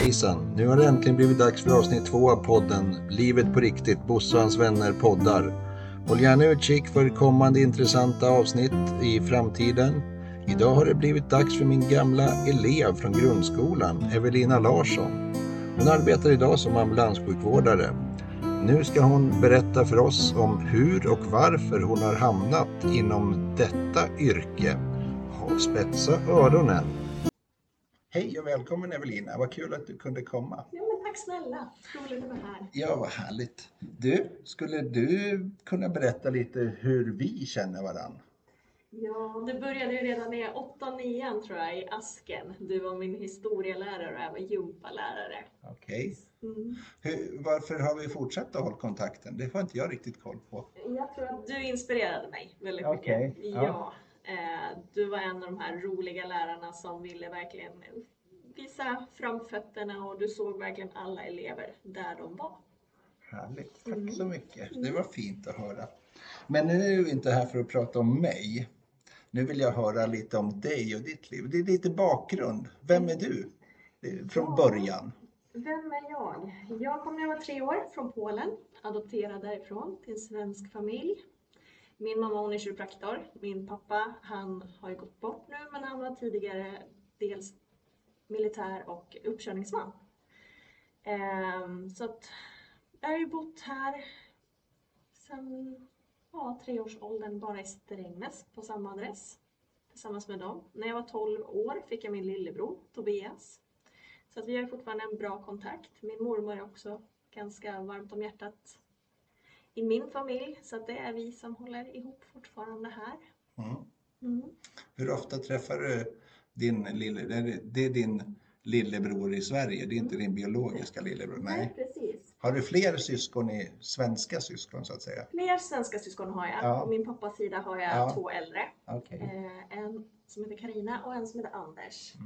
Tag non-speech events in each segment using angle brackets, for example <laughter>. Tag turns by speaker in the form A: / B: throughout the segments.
A: Hejsan! Nu har det äntligen blivit dags för avsnitt två av podden Livet på riktigt, Bosse och hans vänner poddar. Håll gärna utkik för kommande intressanta avsnitt i framtiden. Idag har det blivit dags för min gamla elev från grundskolan, Evelina Larsson. Hon arbetar idag som ambulanssjukvårdare. Nu ska hon berätta för oss om hur och varför hon har hamnat inom detta yrke. Ha spetsa öronen! Hej och välkommen Evelina, vad kul att du kunde komma.
B: Ja, men tack snälla. Roligt att vara här.
A: Ja, vad härligt. Du, skulle du kunna berätta lite hur vi känner varann?
B: Ja, det började ju redan i 8-9 tror jag i Asken. Du var min historielärare och jag var gympalärare.
A: Okej.
B: Mm.
A: Hur- Varför har vi fortsatt att hålla kontakten? Det har inte jag riktigt koll på.
B: Jag tror att du inspirerade mig väldigt
A: Okej,
B: mycket.
A: ja.
B: Ja. Eh, du var en av de här roliga lärarna som ville verkligen visa framfötterna och du såg verkligen alla elever där de var.
A: Härligt, tack
B: Mm.
A: så mycket. Det var fint att höra. Men nu är vi inte här för att prata om mig. Nu vill jag höra lite om dig och ditt liv. Det är lite bakgrund. Vem är du? Från
B: Ja.
A: början.
B: Vem är jag? Jag kom när jag var tre år från Polen, adopterad därifrån till en svensk familj. Min mamma hon är kiropraktor. Min pappa han har ju gått bort nu men han var tidigare dels militär och uppkörningsman. Ehm, så att jag har ju bott här sedan ja, treårsåldern bara i Strängnäs på samma adress tillsammans med dem. När jag var 12 år fick jag min lillebror Tobias. Så att vi har fortfarande en bra kontakt. Min mormor är också ganska varmt om hjärtat i min familj. Så det är vi som håller ihop fortfarande här.
A: Mm.
B: Mm.
A: Hur ofta träffar du din lille, det är- din lillebror i Sverige, det är inte din biologiska lillebror? Nej.
B: precis.
A: Har du fler syskon i svenska syskon så att säga?
B: Fler svenska syskon har jag.
A: Ja.
B: På min pappas sida har jag
A: Ja.
B: två äldre.
A: Okej.
B: Eh, en som heter Karina och en som heter Anders.
A: Och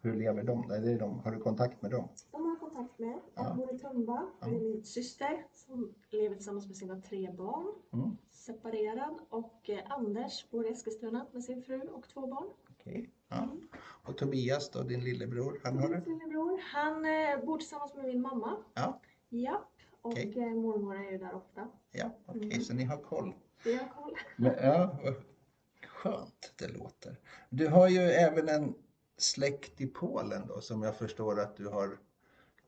A: Hur lever de? Är de? Har du kontakt med dem?
B: De har jag kontakt med.
A: Ja.
B: En bor i Tumba.
A: Ja.
B: Det är min syster som lever tillsammans med sina tre barn.
A: Mm.
B: Separerad. Och eh, Anders bor i Eskilstuna med sin fru och två barn.
A: Okej. Ja. Och Tobias då, din lillebror, han har
B: Min lillebror, han eh, bor tillsammans med min mamma.
A: Ja.
B: Japp. Och
A: Okej.
B: eh, mormor är ju där ofta.
A: Ja, okej,
B: Mm.
A: så ni har koll.
B: Vi har koll.
A: Men, ja, skönt det låter. Du har ju även en släkt i Polen då som jag förstår att du har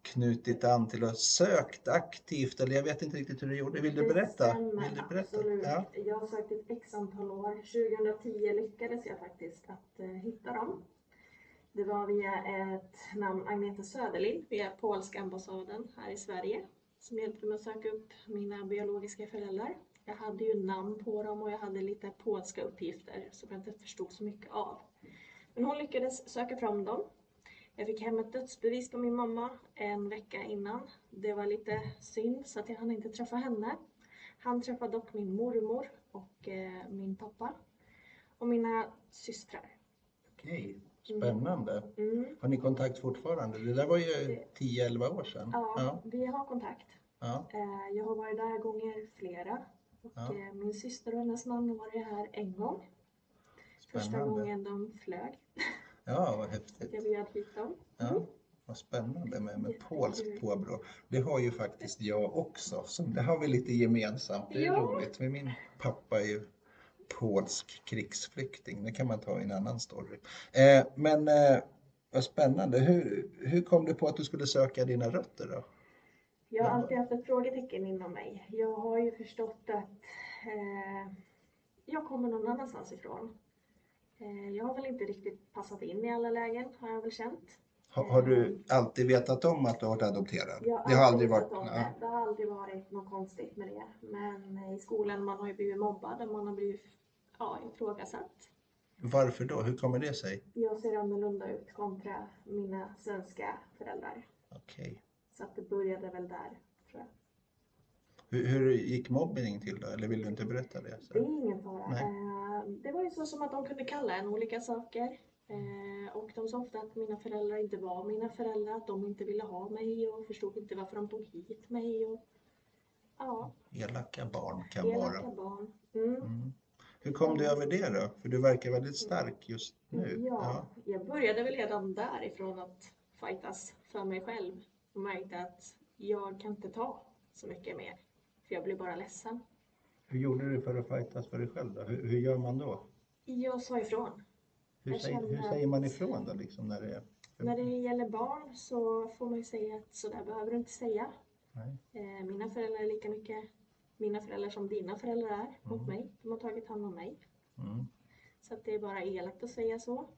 A: knutit an till och sökt aktivt eller jag vet inte riktigt hur du gjorde. Vill du berätta?
B: stämmer,
A: Vill du berätta?
B: Absolut.
A: Ja.
B: Jag har sökt ett x antal år. 2010 lyckades jag faktiskt att eh, hitta dem. Det var via ett namn, Agneta Söderlind, via polska ambassaden här i Sverige, som hjälpte mig att söka upp mina biologiska föräldrar. Jag hade ju namn på dem och jag hade lite polska uppgifter som jag inte förstod så mycket av. Men hon lyckades söka fram dem. Jag fick hem ett dödsbevis på min mamma en vecka innan. Det var lite synd så att jag hann inte träffa henne. Han träffade dock min mormor och eh, min pappa. Och mina systrar.
A: Okej, spännande.
B: Mm.
A: Har ni kontakt fortfarande? Det där var ju 10-11 år sedan.
B: Ja,
A: Ja,
B: vi har kontakt.
A: ja.
B: Eh, jag har varit där gånger flera. Och
A: Ja.
B: eh, min syster och hennes man har varit här en gång. Första gången de flög. <laughs>
A: Ja, vad häftigt.
B: Jag bjöd hit dem.
A: Ja, vad spännande med, med polskt påbrå. Det har ju faktiskt jag också, så det har vi lite gemensamt. Det är
B: Ja.
A: roligt. Min pappa är ju polsk krigsflykting. Det kan man ta i en annan story. Eh, men eh, vad spännande. Hur, hur kom du på att du skulle söka dina rötter då?
B: Jag har alltid haft ett frågetecken inom mig. Jag har ju förstått att eh, jag kommer någon annanstans ifrån. Eh, jag har väl inte riktigt passat in i alla lägen, har jag väl känt.
A: Har, har du alltid vetat om att du har varit adopterad?
B: Jag
A: det har aldrig varit...
B: om det. det har aldrig varit något konstigt med det. Men i skolan man har ju blivit mobbad och man har blivit ja, ifrågasatt.
A: Varför då? Hur kommer det sig?
B: Jag ser annorlunda ut kontra mina svenska föräldrar.
A: Okej.
B: Så att det började väl där, tror jag.
A: Hur, hur gick mobbning till då? Eller vill du inte berätta det? Så.
B: Det är ingen fara.
A: Nej.
B: Eh, Det var ju så som att de kunde kalla en olika saker. Eh, Och de sa ofta att mina föräldrar inte var mina föräldrar, att de inte ville ha mig och förstod inte varför de tog hit mig. Och, ja,
A: Elaka barn kan
B: elaka
A: vara.
B: barn. Mm.
A: Mm. Hur kom du över det då? För du verkar väldigt stark just nu.
B: Ja, jag började väl redan därifrån att fightas för mig själv och märkte att jag kan inte ta så mycket mer. Jag blir bara ledsen.
A: Hur gjorde du för att fightas för dig själv då? Hur, hur gör man då?
B: Jag sa ifrån.
A: Hur, säger, hur säger man ifrån då liksom när det är...
B: När det gäller barn så får man ju säga att så där behöver du inte säga. Eh, mina föräldrar är lika mycket mina föräldrar som dina föräldrar är mot
A: Mm.
B: mig. De har tagit hand om mig.
A: Mm.
B: Så att det är bara elakt att säga så.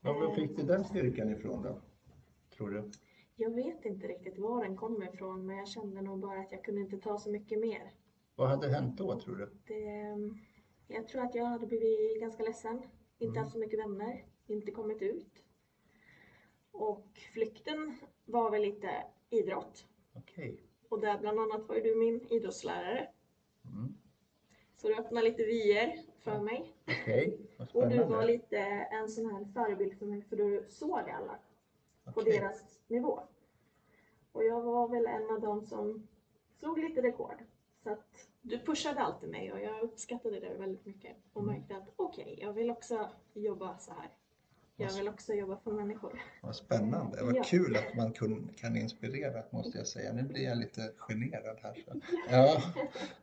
A: Ja, var fick du den styrkan ifrån då? Tror du?
B: Jag vet inte riktigt var den kommer ifrån men jag kände nog bara att jag kunde inte ta så mycket mer.
A: Vad hade hänt då tror du?
B: Det, jag tror att jag hade blivit ganska ledsen. Inte
A: Mm.
B: haft så mycket vänner. Inte kommit ut. Och flykten var väl lite idrott.
A: Okej.
B: Och där bland annat var ju du min idrottslärare.
A: Mm.
B: Så du öppnade lite vyer för mig.
A: Okej, vad
B: Och du var lite en sån här förebild för mig för du såg alla på
A: Okej.
B: deras nivå. Och jag var väl en av dem som slog lite rekord. Så att du pushade alltid mig och jag uppskattade det väldigt mycket. Och
A: Mm.
B: märkte att okej, jag vill också jobba så här. Jag vill också jobba för människor.
A: Vad spännande. Vad
B: Ja.
A: kul att man kun, kan inspirera måste jag säga. Nu blir jag lite generad här. Så. <laughs> Ja.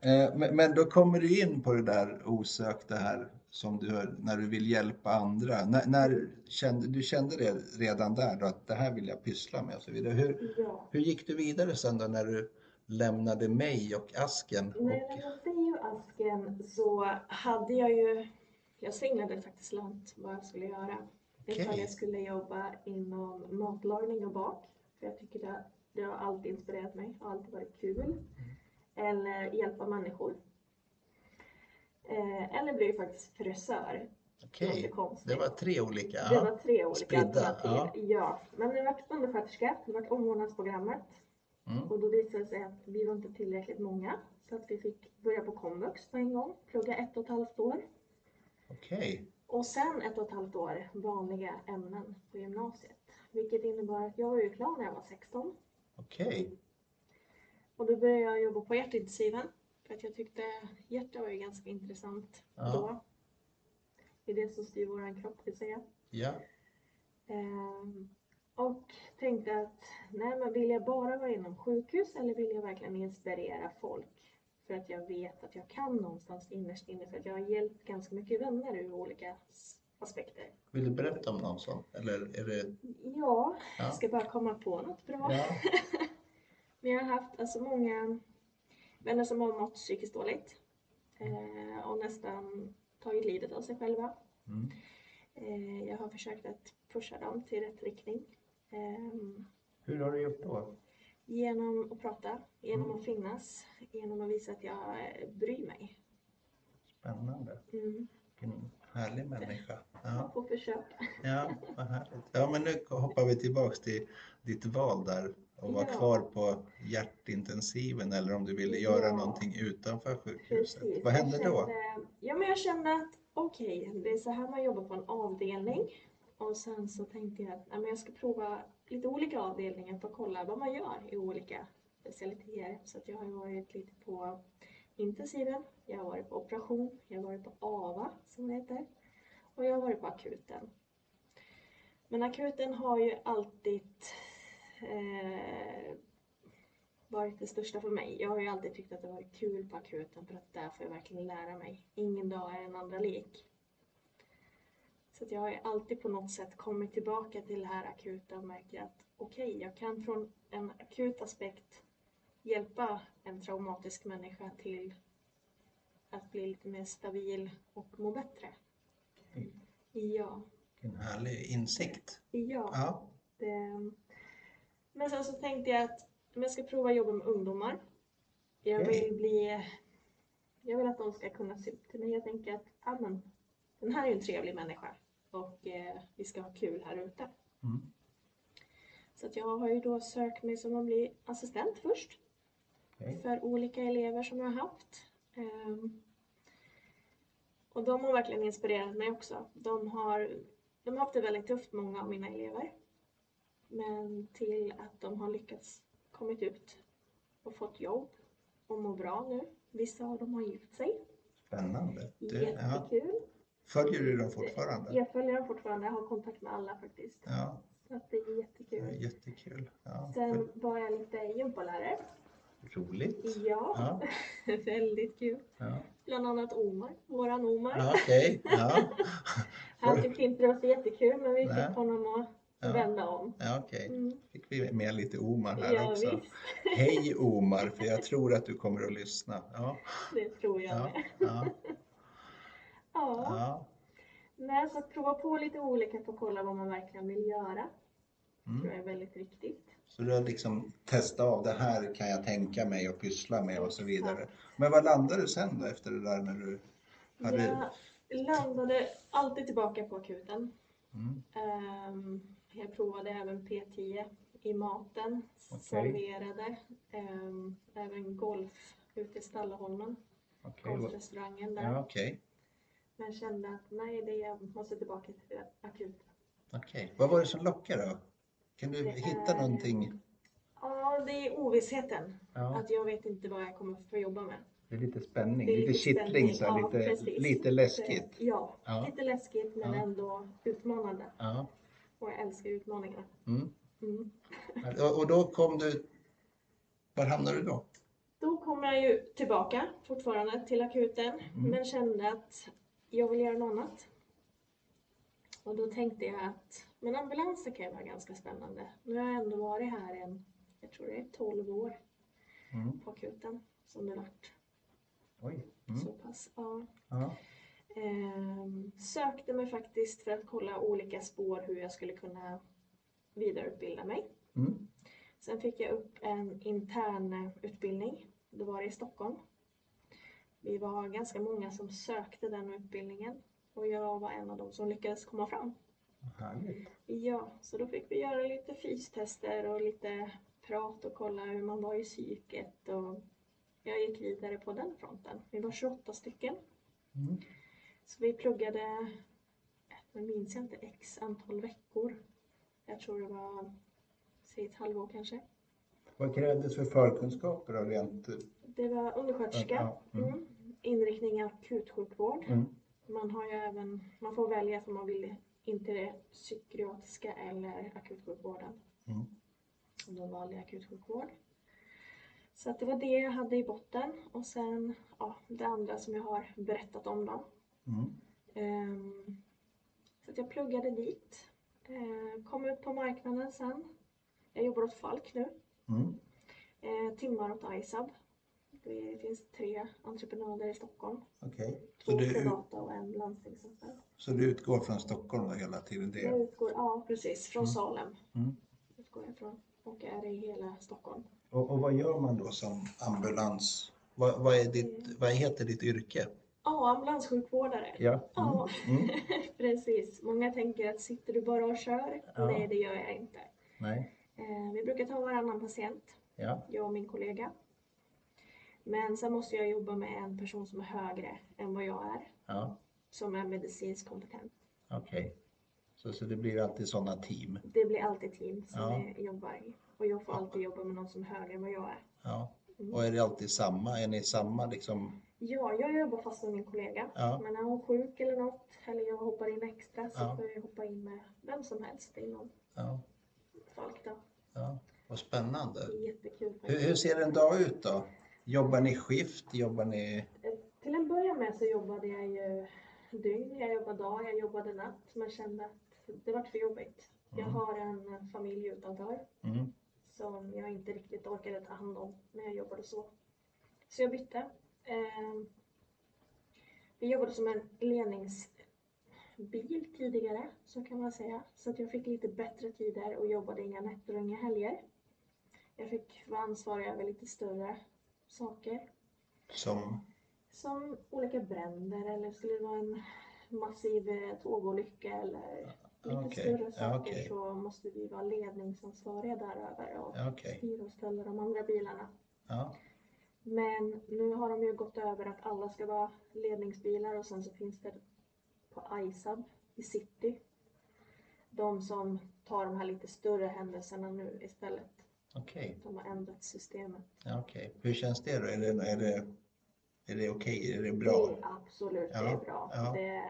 A: Eh, Men, men då kommer du in på det där osökta här som du när du vill hjälpa andra. När, när kände, du kände det redan där då att det här vill jag pyssla med och så vidare. Hur,
B: Ja.
A: hur gick du vidare sen då när du lämnade mig och asken?
B: När jag lämnade dig och asken så hade jag ju, jag singlade faktiskt långt vad jag skulle göra. Ifall
A: Okej.
B: jag skulle jobba inom matlagning och bak. För jag tycker det, det har alltid inspirerat mig och alltid varit kul. Eller hjälpa människor. Eh, eller bli faktiskt frisör.
A: Okej,
B: konstigt.
A: det var tre olika.
B: Det
A: Ja.
B: var tre olika
A: Spridda,
B: alternativ. Ja. Men det var undersköterska, det var omvårdnadsprogrammet.
A: Mm.
B: Och då visade det sig att vi var inte tillräckligt många. Så att vi fick börja på komvux på en gång. Plugga ett och ett halvt år.
A: Okej,
B: Och sen ett och ett halvt år vanliga ämnen på gymnasiet. Vilket innebar att jag var ju klar när jag var 16.
A: okej.
B: Och då började jag jobba på hjärtintensiven. För att jag tyckte hjärta var ju ganska intressant
A: Ja.
B: då. Det är det som styr våran kropp vill säga.
A: Ja.
B: Ehm, och tänkte att nej men vill jag bara vara inom sjukhus eller vill jag verkligen inspirera folk? För att jag vet att jag kan någonstans innerst inne för att jag har hjälpt ganska mycket vänner ur olika aspekter.
A: Vill du berätta om någon sån? Eller är det...
B: Ja,
A: Ja.
B: jag ska bara komma på något bra.
A: Ja. <laughs>
B: Men jag har haft alltså många vänner som har mått psykiskt dåligt eh, och nästan tagit livet av sig själva.
A: Mm.
B: Eh, jag har försökt att pusha dem till rätt riktning. Ehm,
A: Hur har du gjort då?
B: Genom att prata, genom
A: Mm.
B: att finnas, genom att visa att jag bryr mig.
A: Spännande.
B: Mm.
A: Vilken härlig människa. Ja,
B: På försök.
A: ja vad härligt. Ja, men nu hoppar vi tillbaks till ditt val där och vara
B: Ja.
A: kvar på hjärtintensiven eller om du ville göra
B: Ja.
A: någonting utanför sjukhuset.
B: Precis.
A: Vad hände då?
B: Ja, men jag kände att okej, det är så här man jobbar på en avdelning. Och sen så tänkte jag att nej, men jag ska prova lite olika avdelningar för att kolla vad man gör i olika specialiteter. Så att jag har varit lite på intensiven, jag har varit på operation, jag har varit på AVA som det heter. Och jag har varit på akuten. Men akuten har ju alltid eh, varit det största för mig. Jag har ju alltid tyckt att det varit kul på akuten för att där får jag verkligen lära mig. Ingen dag är en andra lik. Så jag har ju alltid på något sätt kommit tillbaka till det här akuta och märker att okej, jag kan från en akut aspekt hjälpa en traumatisk människa till att bli lite mer stabil och må bättre. Ja,
A: Vilken härlig insikt.
B: ja.
A: Ja,
B: Det... Men sen så tänkte jag att om jag ska prova jobba med ungdomar. Jag vill bli... Jag vill att de ska kunna se upp till mig. Jag tänker att ah, men, den här är ju en trevlig människa och eh, vi ska ha kul här ute.
A: Mm.
B: Så jag har ju då sökt mig som att bli assistent först
A: okej.
B: för olika elever som jag har haft. Ehm, och de har verkligen inspirerat mig också. De har, de har haft det väldigt tufft, många av mina elever. Men till att de har lyckats kommit ut och fått jobb och mår bra nu. Vissa av dem har gift sig.
A: Spännande. Du, ja.
B: Jättekul.
A: Följer du dem fortfarande?
B: Jag följer dem fortfarande, jag har kontakt med alla faktiskt.
A: Ja.
B: Så att det är
A: Ja,
B: jättekul.
A: jättekul. Ja.
B: Sen var jag lite gympalärare.
A: Roligt.
B: Ja,
A: Ja, <laughs>
B: väldigt kul.
A: ja.
B: Bland annat Omar, våran Omar.
A: ja. Ja. <laughs>
B: Han tyckte inte det var så jättekul men vi
A: Nej.
B: fick honom att
A: Ja.
B: vända om.
A: Ja, okej.
B: Mm.
A: Fick vi med lite Omar här
B: Ja,
A: också.
B: visst.
A: Hej Omar, för jag tror att du kommer att lyssna. Ja,
B: Det tror jag
A: ja,
B: med.
A: Ja,
B: Ja.
A: ja.
B: Nej, så att prova på lite olika för att kolla vad man verkligen vill göra. tror
A: Mm.
B: jag är väldigt viktigt.
A: Så du har liksom testat av det här kan jag tänka mig och pyssla med och så vidare.
B: Exakt.
A: Men vad landade du sen då efter det där när du hade...
B: Jag landade alltid tillbaka på akuten.
A: Mm.
B: Ehm, jag provade även P10 i maten,
A: Okej.
B: serverade, ehm, även golf ute i Stallaholmen,
A: vad-
B: golfrestaurangen där.
A: ja, okej.
B: Men kände att nej, det jag måste tillbaka till akuten.
A: Okej. Vad var det som lockade då? Kan du
B: Det
A: hitta
B: är-
A: någonting?
B: Ja, det är ovissheten.
A: Ja,
B: Att jag vet inte vad jag kommer få jobba med.
A: det är lite spänning,
B: Det är
A: lite kittling,
B: spänning.
A: så
B: Ja,
A: lite,
B: precis.
A: lite läskigt.
B: Ja,
A: Ja.
B: lite läskigt men ändå utmanande. Och jag älskar utmaningar.
A: Mm.
B: Mm.
A: Och, och då kom du... Var hamnade du då?
B: Då kom jag ju tillbaka fortfarande till akuten
A: Mm.
B: men kände att jag vill göra något annat. Och då tänkte jag att men ambulanser kan ju vara ganska spännande. Nu har jag ändå varit här en, jag tror det är 12 år
A: Mm.
B: på akuten som det vart.
A: Oj. Mm.
B: Så pass, ja.
A: Ja.
B: Ehm, sökte mig faktiskt för att kolla olika spår hur jag skulle kunna vidareutbilda mig.
A: Mm.
B: Sen fick jag upp en intern utbildning. Då var det i Stockholm. Vi var ganska många som sökte den utbildningen och jag var en av dem som lyckades komma fram.
A: Härligt.
B: Ja, så då fick vi göra lite fystester och lite prat och kolla hur man var i psyket och jag gick vidare på den fronten. Vi var 28 stycken.
A: Mm.
B: Så vi pluggade, nu minns jag inte x antal veckor. Jag tror det var, säg ett halvår kanske.
A: Vad krävdes för förkunskaper då rent?
B: Det var undersköterska,
A: Ja, mm.
B: Inriktning akutsjukvård.
A: Mm.
B: Man har ju även, man får välja om man vill in till det psykiatriska eller akutsjukvården.
A: Mm.
B: Då valde jag akutsjukvård. Så att det var det jag hade i botten och sen ja, det andra som jag har berättat om då.
A: Mm.
B: Ehm, så att jag pluggade dit. Ehm, kom ut på marknaden sen. Jag jobbar åt Falk nu.
A: Mm.
B: Ehm, timmar åt ISAB. Det finns tre entreprenader i Stockholm.
A: Okej.
B: Två
A: Så du,
B: privata och en landstingsanställd.
A: så du utgår från Stockholm då hela tiden?
B: Jag
A: Det?
B: utgår, ja precis, från
A: Mm.
B: Salem.
A: Mm.
B: Utgår jag från. Och är i hela Stockholm.
A: Och, och vad gör man då som ambulans? Vad, vad, är ditt, vad heter ditt yrke?
B: Ja, ambulanssjukvårdare.
A: Ja.
B: Ja,
A: Mm. <laughs>
B: precis. Många tänker att sitter du bara och kör?
A: Ja.
B: Nej, det gör jag inte.
A: Nej.
B: Eh, vi brukar ta varannan patient,
A: Ja.
B: jag och min kollega. Men sen måste jag jobba med en person som är högre än vad jag är,
A: Ja.
B: som är medicinskt kompetent.
A: Okej. Så, så det blir alltid sådana team?
B: Det blir alltid team som
A: Ja.
B: jobbar i. Och jag får alltid jobba med någon som är högre än vad jag är.
A: Ja.
B: Mm.
A: Och är det alltid samma? Är ni samma liksom?
B: Ja, jag jobbar fast med min kollega.
A: Ja.
B: Men är hon sjuk eller något, eller jag hoppar in extra, så
A: Ja.
B: får jag hoppa in med vem som helst inom
A: Ja.
B: Falk då.
A: ja. Vad spännande.
B: Jättekul
A: Hur, hur ser en dag ut då? Jobbar ni skift? Jobbar ni...
B: Till en början med så jobbade jag ju dygn, jag jobbade dag, jag jobbade natt, men kände att det var för jobbigt. Jag
A: Mm.
B: har en familj utanför
A: Mm.
B: som jag inte riktigt orkade ta hand om när jag jobbade så. Så jag bytte. Eh, vi jobbade som en ledningsbil tidigare, så kan man säga. Så att jag fick lite bättre tider och jobbade inga nätter och inga helger. Jag fick vara ansvarig över lite större saker.
A: Som...
B: Som olika bränder eller skulle det vara en massiv eh, tågolycka eller lite
A: Okej,
B: större
A: ja,
B: saker
A: okej.
B: så måste vi vara ledningsansvariga däröver och
A: Ja, okej.
B: styra och ställa de andra bilarna.
A: Ja.
B: Men nu har de ju gått över att alla ska vara ledningsbilar och sen så finns det på ISAB i city de som tar de här lite större händelserna nu istället.
A: Okej.
B: De har ändrat systemet.
A: Ja, okej. Hur känns det då? Är det, är det, är det okej? Är det
B: Det
A: bra?
B: är absolut, det
A: Ja,
B: är bra.
A: ja.
B: Det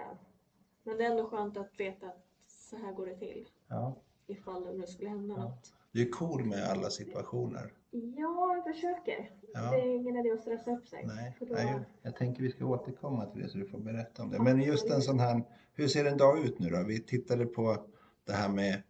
B: men det är ändå skönt att veta att så här går det till.
A: Ja.
B: ifall det nu skulle hända
A: Ja.
B: något.
A: Du är cool med alla situationer.
B: Ja, jag försöker.
A: Ja.
B: Det är ingen idé att stressa upp sig.
A: Nej,
B: då-
A: nej, jag tänker vi ska återkomma till det så du får berätta om det. Men just en sån här, hur ser en dag ut nu då? Vi tittade på det här med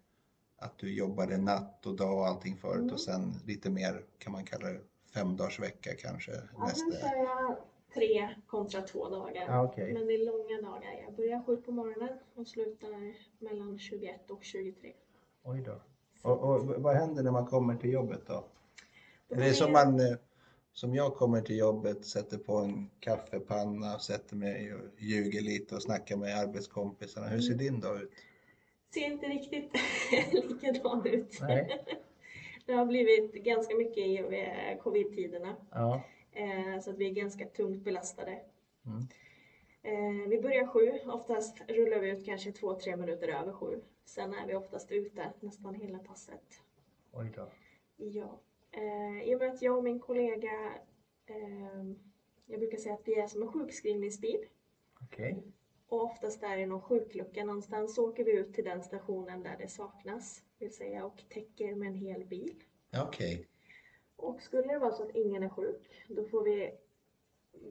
A: att du jobbade natt och dag och allting förut
B: Mm.
A: och sen lite mer kan man kalla det femdagarsvecka kanske
B: Ja, nu
A: nästa.
B: kör jag tre kontra två dagar.
A: Ja, okej.
B: Men det är långa dagar. Jag börjar sju på morgonen och slutar mellan 21 och 23.
A: Oj då. Och, och vad händer när man kommer till jobbet då?
B: Då
A: Är det
B: blir
A: som man, eh, som jag kommer till jobbet, sätter på en kaffepanna, sätter mig och ljuger lite och snackar med arbetskompisarna. Hur ser
B: Mm.
A: din dag ut?
B: Ser inte riktigt <laughs> likadan ut.
A: Nej.
B: Det har blivit ganska mycket i covid-tiderna.
A: Ja.
B: Eh, så att vi är ganska tungt belastade.
A: Mm.
B: Eh, vi börjar sju, oftast rullar vi ut kanske två, tre minuter över sju. Sen är vi oftast ute nästan hela passet.
A: Oj då.
B: Ja. Eh, I och med att jag och min kollega, jag brukar säga att vi är som en sjukskrivningsbil.
A: Okej.
B: Och oftast är det någon sjuklucka någonstans så åker vi ut till den stationen där det saknas. Vill säga och täcker med en hel bil.
A: Okej.
B: Och skulle det vara så att ingen är sjuk, då får vi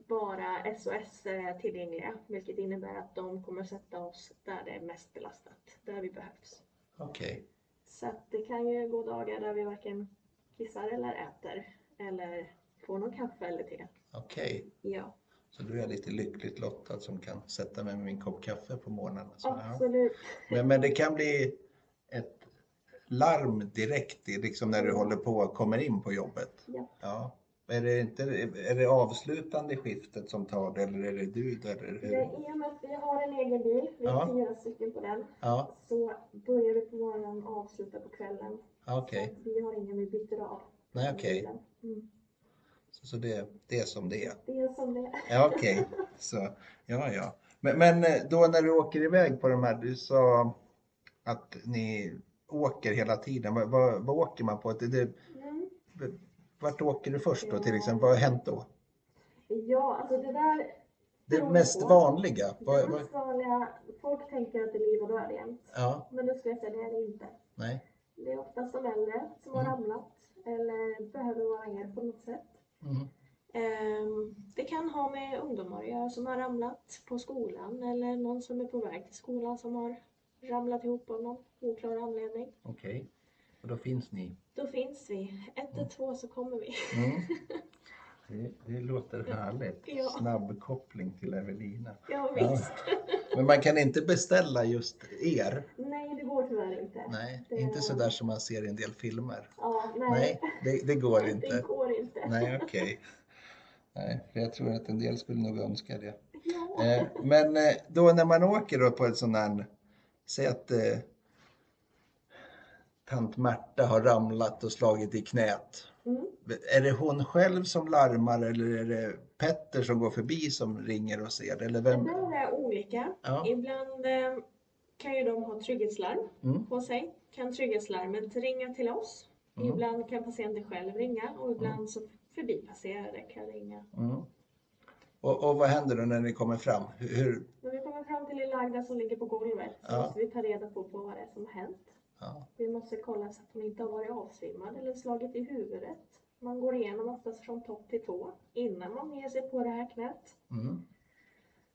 B: bara SOS eh, tillgängliga. Vilket innebär att de kommer sätta oss där det är mest belastat, där vi behövs.
A: Okej.
B: Så att det kan ju gå dagar där vi varken kissar eller äter. Eller får någon kaffe eller te.
A: Okej.
B: Ja,
A: Så du är lite lyckligt lottad som kan sätta mig med min kopp kaffe på morgonen. Så, ja.
B: absolut.
A: men, men det kan bli ett larm direkt liksom när du håller på och kommer in på jobbet.
B: Ja.
A: Ja. Är det, inte, är det avslutande skiftet som tar det eller är det du? Eller
B: Det,
A: hur?
B: I och med att vi har en egen bil, vi är
A: Ja.
B: fyra stycken på den,
A: Ja,
B: så börjar vi på morgonen och avslutar på kvällen. Så Vi har ingen vi byter av.
A: Nej, okej.
B: bilen. Mm.
A: Så, det, det är som det är.
B: Det är som det är.
A: Ja, okej. Så, ja, ja. Men, men eh, då när du åker iväg på de här, du sa att ni åker hela tiden. Vad, vad, vad åker man på? Det, det,
B: Mm.
A: vart åker du först då till exempel? Vad har hänt då?
B: Ja, alltså det där
A: Det mest
B: på.
A: vanliga?
B: Det mest vanliga, folk tänker att det är liv och död jämt.
A: ja,
B: Men nu ska jag säga det är det inte.
A: nej.
B: Det är oftast de äldre som har
A: Mm.
B: ramlat eller behöver vara hjälp på något sätt.
A: Mm.
B: Ehm, Det kan ha med ungdomar att göra som har ramlat på skolan eller någon som är på väg till skolan som har ramlat ihop av någon oklar anledning.
A: Okej. Och då finns ni?
B: Då finns vi. Ett och två så kommer vi.
A: Mm. <laughs> Det, det låter härligt.
B: Ja.
A: Snabb koppling till Evelina.
B: Ja,
A: Ja.
B: visst.
A: Men man kan inte beställa just er?
B: Nej, det går tyvärr inte.
A: Nej,
B: Det-
A: inte så där som man ser i en del filmer.
B: Ja, nej.
A: Nej, det, det går <laughs>
B: Det
A: inte.
B: går inte.
A: Nej, okej. Nej, för jag tror att en del skulle nog önska det.
B: Ja.
A: Eh, men eh, då när man åker då på ett sånt här, säg att eh, tant Märta har ramlat och slagit i knät.
B: Mm.
A: Är det hon själv som larmar eller är det Petter som går förbi som ringer och ser det? Eller
B: Det
A: vem?
B: där är olika.
A: Ja.
B: Ibland eh, kan ju de ha trygghetslarm
A: Mm.
B: på sig. Kan trygghetslarmet ringa till oss.
A: Mm.
B: Ibland kan patienten själv ringa och ibland så förbipasserare kan ringa.
A: Mm. Och, och vad händer då när ni kommer fram? Hur,
B: När vi kommer fram till lilla Agda som ligger på golvet så
A: Ja.
B: måste vi ta reda på, på vad det är som har hänt.
A: Ja.
B: Vi måste kolla så att hon inte har varit avsvimmad eller slagit i huvudet. Man går igenom oftast från topp till tå innan man ger sig på det här knät.
A: mm.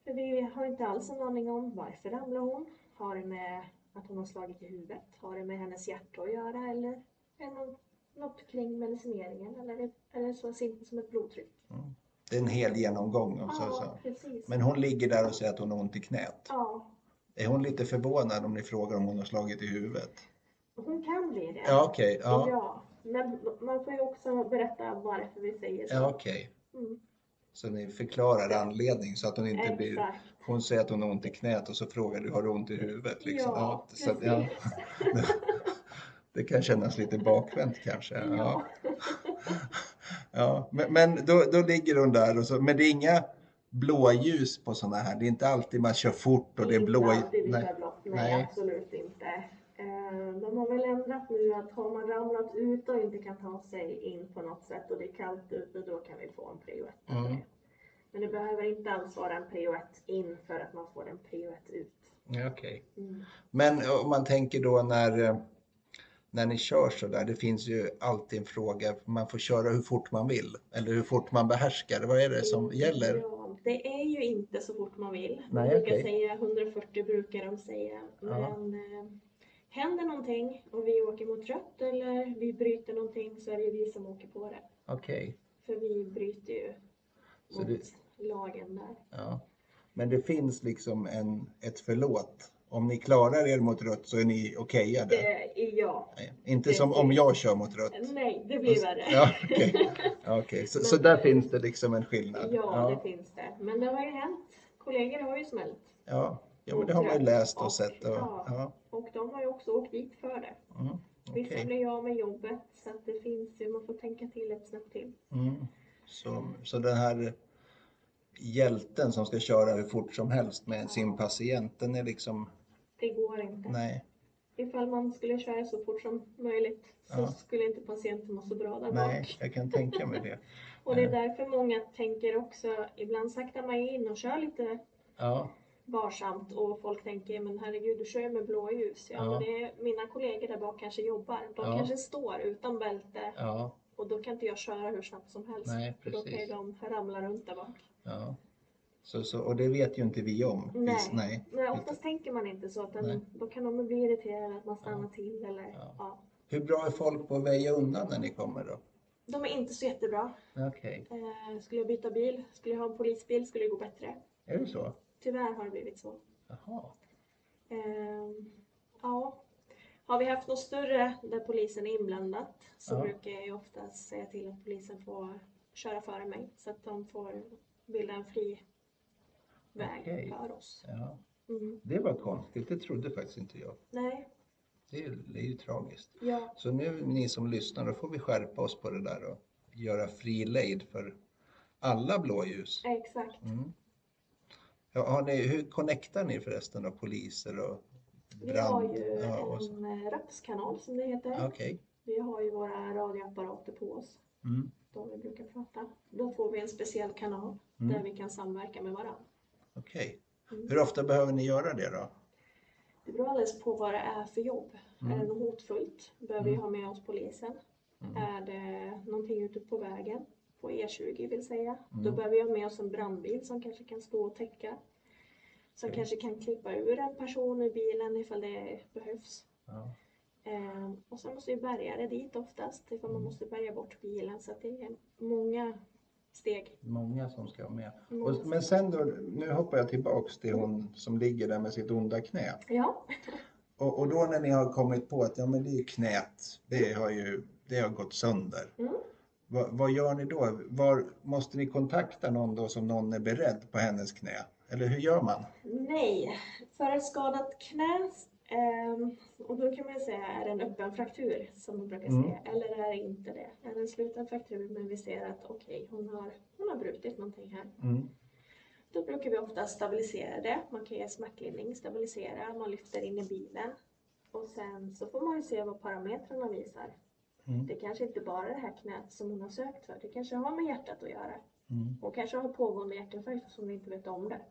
B: För vi har inte alls en aning om varför ramlar hon. Har det med att hon har slagit i huvudet? Har det med hennes hjärta att göra? Eller är det något, något kring medicineringen? Eller är det, så simpelt som ett blodtryck?
A: Det är en hel genomgång. Så,
B: ja,
A: så.
B: precis.
A: Men hon ligger där och säger att hon har ont i knät.
B: Ja,
A: Är hon lite förvånad om ni frågar om hon har slagit i huvudet?
B: Hon kan bli det.
A: Ja, okej. Ja,
B: Ja, men man får ju också berätta varför vi säger så.
A: ja okej.
B: Mm,
A: Så ni förklarar anledning så att hon inte blir...
B: exakt.
A: Hon säger att hon har ont i knät och så frågar du har du ont i huvudet? Liksom.
B: Ja,
A: så, att-
B: precis.
A: ja. <laughs> Det kan kännas lite bakvänt kanske. Ja.
B: Ja. <laughs>
A: Ja. Men, men då, då ligger hon där och så, men det är inga blåljus på sådana här. Det är inte alltid man kör fort och det är
B: Inte
A: blå...
B: alltid vi
A: Nej.
B: blått. Nej,
A: Nej.
B: absolut inte. Eh, De har väl ändrat nu att har man ramlat ut och inte kan ta sig in på något sätt och det är kallt ute, då kan vi få en prio 1.
A: Mm.
B: Men det behöver inte alls vara en prio 1 in för att man får en prio 1 ut.
A: Ja, okej.
B: Mm.
A: Men om man tänker då när, eh, när ni kör så där, det finns ju alltid en fråga, man får köra hur fort man vill eller hur fort man behärskar. Vad är det som gäller?
B: Ja, det är ju inte så fort man vill.
A: Nej,
B: de brukar
A: okej.
B: säga 140 brukar de säga.
A: Ja.
B: Men eh, händer någonting och vi åker mot rött eller vi bryter någonting så är det vi som åker på det.
A: Okej,
B: För vi bryter ju
A: Så
B: mot
A: det-
B: lagen där.
A: ja. Men det finns liksom en, ett förlåt. Om ni klarar er mot rött så är ni okejade.
B: Det jag.
A: Nej, Inte
B: det-
A: som om jag kör mot rött.
B: Nej, det blir värre.
A: Ja, okej. Ja, okej. Så, så där finns det liksom en skillnad.
B: Ja, det finns det. Men det har ju hänt. Kollegor har ju smält.
A: ja. Men det har man ju läst och sett. Och,
B: ja.
A: ja.
B: Och de har ju också åkt dit för det.
A: Mm,
B: Vissa
A: okej.
B: blir av med jobbet så att det finns ju, man får tänka till ett snabbt till.
A: Mm. Så, så den här hjälten som ska köra hur fort som helst med sin patient, den är liksom,
B: Det går inte.
A: nej,
B: Ifall man skulle köra så fort som möjligt så
A: Ja.
B: skulle inte patienten må så bra där
A: nej,
B: bak.
A: jag kan tänka mig det. <laughs>
B: Och det är därför många tänker också, ibland saktar man in och kör lite
A: Ja,
B: varsamt och folk tänker men herregud du kör ju med blåljus. Ja,
A: Ja.
B: men det är, mina kollegor där bak kanske jobbar. De
A: Ja.
B: kanske står utan bälte
A: ja,
B: och då kan inte jag köra hur snabbt som helst.
A: Nej,
B: För då kan ju de ramla runt där bak.
A: ja. Så, så, och det vet ju inte vi om.
B: Nej.
A: Vis- nej.
B: Nej, oftast tänker man inte så. Utan
A: Nej.
B: då kan de bli irriterade att man stannar till eller
A: Ja. Hur bra är folk på att väja undan när ni kommer då?
B: De är inte så jättebra.
A: Okej,
B: Eh, skulle jag byta bil, skulle jag ha en polisbil skulle det gå bättre.
A: är det så?
B: Tyvärr har det blivit så.
A: Jaha,
B: Ehm, ja. Har vi haft något större där polisen är inblandad så
A: Ja.
B: brukar jag ju oftast säga till att polisen får köra före mig så att de får bilda en fri väg
A: Okej.
B: för oss.
A: ja.
B: Mm.
A: Det var konstigt, det trodde faktiskt inte jag.
B: Nej,
A: Det är, det är ju tragiskt.
B: ja,
A: Så nu ni som lyssnar, då får vi skärpa oss på det där och göra fri lejd för alla blåljus.
B: exakt.
A: Mm. Ja, ni, hur connectar ni förresten då, poliser och
B: Vi har
A: brand?
B: ju
A: Ja,
B: en eh, rapskanal som det heter.
A: Okej.
B: Vi har ju våra radioapparater på oss,
A: Mm.
B: de vi brukar prata. Då får vi en speciell kanal
A: Mm.
B: där vi kan samverka med varandra.
A: Okej.
B: Mm.
A: Hur ofta behöver ni göra det då?
B: Det beror alldeles på vad det är för jobb.
A: Mm.
B: Är det något hotfullt behöver vi ha med oss polisen.
A: Mm.
B: Är det någonting ute på vägen, på E20 vill säga, då
A: Mm.
B: behöver vi ha med oss en brandbil som kanske kan stå och täcka. Som
A: Okej.
B: kanske kan klippa ur en person ur bilen ifall det behövs.
A: Ja.
B: Eh, och sen måste vi bärga det dit oftast ifall man
A: Mm.
B: måste bärga bort bilen. Så det är många steg.
A: Många som ska vara med.
B: Många
A: Och, men sen då, nu hoppar jag tillbaks till hon som ligger där med sitt onda knä.
B: Ja, <laughs>
A: Och, och då när ni har kommit på att ja, men det är ju knät, det har ju det har gått sönder.
B: Mm.
A: Va, vad gör ni då? Var, måste ni kontakta någon då som någon är beredd på hennes knä? Eller hur gör man?
B: nej. För ett skadat knä, ehm, och då kan man säga är det en öppen fraktur som man brukar
A: Mm.
B: säga, eller är det inte det? Är det en sluten fraktur men vi ser att okej, hon, har, hon har brutit någonting här.
A: Mm.
B: Då brukar vi ofta stabilisera det. Man kan ge smärtlindring, stabilisera, man lyfter in i bilen. Och sen så får man ju se vad parametrarna visar.
A: Mm.
B: Det kanske inte bara är det här knät som hon har sökt för. Det kanske har med hjärtat att göra.
A: Mm.
B: Hon kanske har pågående hjärtinfarkt som vi inte vet om det.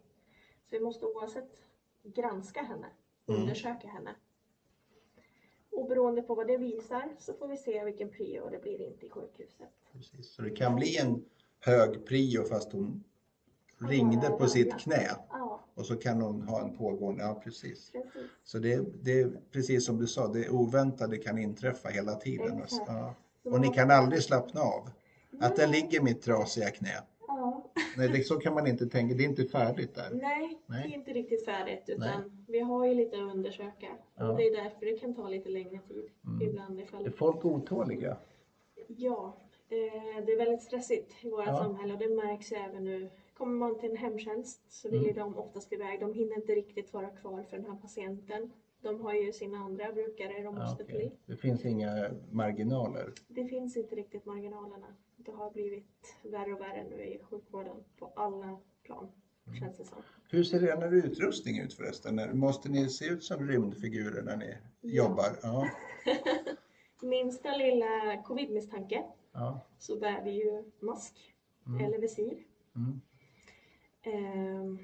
B: Så vi måste oavsett granska henne,
A: Mm.
B: undersöka henne. Och beroende på vad det visar så får vi se vilken prio det blir in till sjukhuset.
A: Precis. Så det kan bli en hög prio fast hon ringde på sitt knä och så kan hon ha en pågående, ja precis.
B: precis.
A: Så det, det är precis som du sa, det oväntade kan inträffa hela tiden. Ja. Och ni kan aldrig slappna av. Att där ligger mitt trasiga knä.
B: Ja. <laughs>
A: Nej, det, så kan man inte tänka, det är inte färdigt där.
B: Nej,
A: Nej.
B: det är inte riktigt färdigt utan
A: Nej.
B: vi har ju lite att undersöka.
A: Ja.
B: Och det är därför det kan ta lite längre tid
A: Mm.
B: ibland. Ifall...
A: Är folk otåliga?
B: Ja, eh, det är väldigt stressigt i vårt
A: Ja.
B: samhälle och det märks även nu. Kommer man till en hemtjänst så vill
A: Mm.
B: ju de oftast iväg. De hinner inte riktigt vara kvar för den här patienten. De har ju sina andra brukare de
A: Ja,
B: måste
A: okej.
B: bli.
A: Det finns inga marginaler.
B: Det finns inte riktigt marginalerna. Det har blivit värre och värre nu i sjukvården på alla plan,
A: Mm.
B: känns det som.
A: Hur ser er utrustning ut förresten? Måste ni se ut som rymdfigurer när ni
B: Ja.
A: jobbar? Ja. <laughs>
B: Minsta lilla covid-misstanke
A: ja.
B: så bär vi ju mask
A: Mm.
B: eller visir.
A: Mm.
B: Ehm,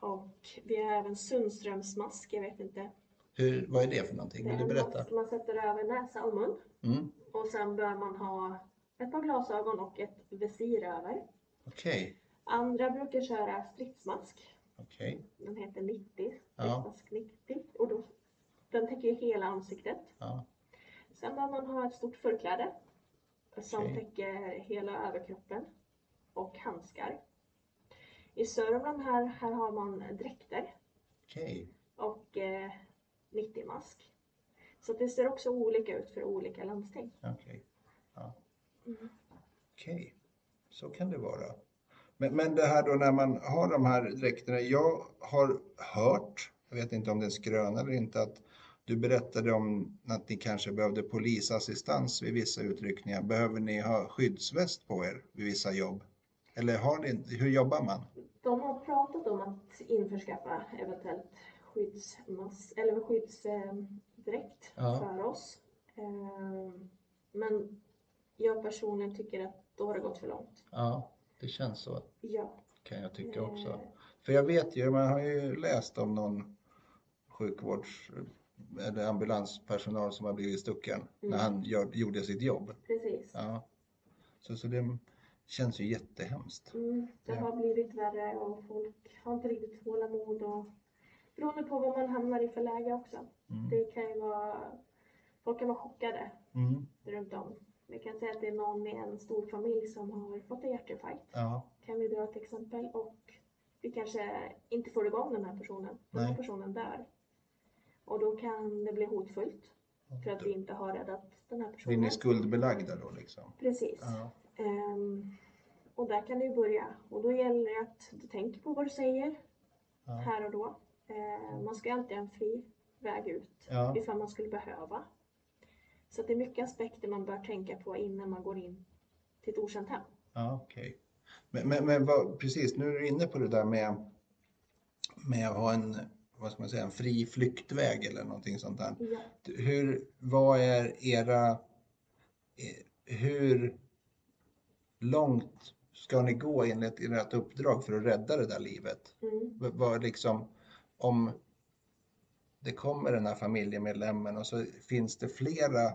B: och vi har även Sundströmsmask, jag vet inte.
A: Hur, vad är det för någonting? Vill du berätta?
B: Man, sätter över näsa och mun
A: Mm.
B: och sen bör man ha ett par glasögon och ett visir över.
A: Okej,
B: Andra brukar köra stridsmask.
A: okej.
B: Den heter 90,
A: Ja.
B: stridsmask 90. Och då, den täcker hela ansiktet.
A: Ja.
B: Sen bör man ha ett stort förkläde som
A: Okej.
B: täcker hela överkroppen och handskar. I Sörmland här, här har man dräkter
A: Okej.
B: och eh, 90-mask. Så det ser också olika ut för olika landsting.
A: Okej. Ja.
B: Mm.
A: Okej, så kan det vara. Men, men det här då när man har de här dräkterna. Jag har hört, jag vet inte om det är skröna eller inte, att du berättade om att ni kanske behövde polisassistans vid vissa utryckningar. Behöver ni ha skyddsväst på er vid vissa jobb? Eller har ni, hur jobbar man?
B: De har pratat om att införskaffa eventuellt skyddsmask eller skyddsdräkt
A: Ja.
B: för oss. Eh, Men jag personligen tycker att då har det gått för långt.
A: Ja, det känns så
B: Ja.
A: kan jag tycka också.
B: Eh,
A: För jag vet ju, man har ju läst om någon sjukvårds eller ambulanspersonal som har blivit stucken när
B: Mm.
A: han gör, gjorde sitt jobb.
B: Precis.
A: Ja. Så, så det känns ju jättehemskt.
B: Mm, det har blivit värre och folk har inte riktigt tålamod och beroende på vad man hamnar i för läge också.
A: Mm.
B: Det kan ju vara, folk kan vara chockade
A: Mm.
B: runt om. Vi kan säga att det är någon i en stor familj som har fått en hjärtinfarkt.
A: Ja,
B: Kan vi dra ett exempel och vi kanske inte får igång den här personen. Den här
A: Nej.
B: personen dör. Och då kan det bli hotfullt för att vi inte har räddat den här
A: blir
B: personen.
A: ni skuldbelagda då liksom?
B: Precis.
A: Ja.
B: Ehm, och där kan ju börja. Och då gäller det att du tänker på vad du säger
A: Ja.
B: här och då. Ehm, man ska alltid ha en fri väg ut
A: Ja.
B: ifall man skulle behöva. Så det är mycket aspekter man bör tänka på innan man går in till ett okänt hem.
A: Ja, okej. Men, men, men vad, precis, nu är du inne på det där med, med att ha en, vad ska man säga, en fri flyktväg eller någonting sånt där.
B: Ja.
A: Hur, vad är era, eh, hur långt ska ni gå enligt ert uppdrag för att rädda det där livet?
B: Mm.
A: Vad liksom, om det kommer den här familjemedlemmen och så finns det flera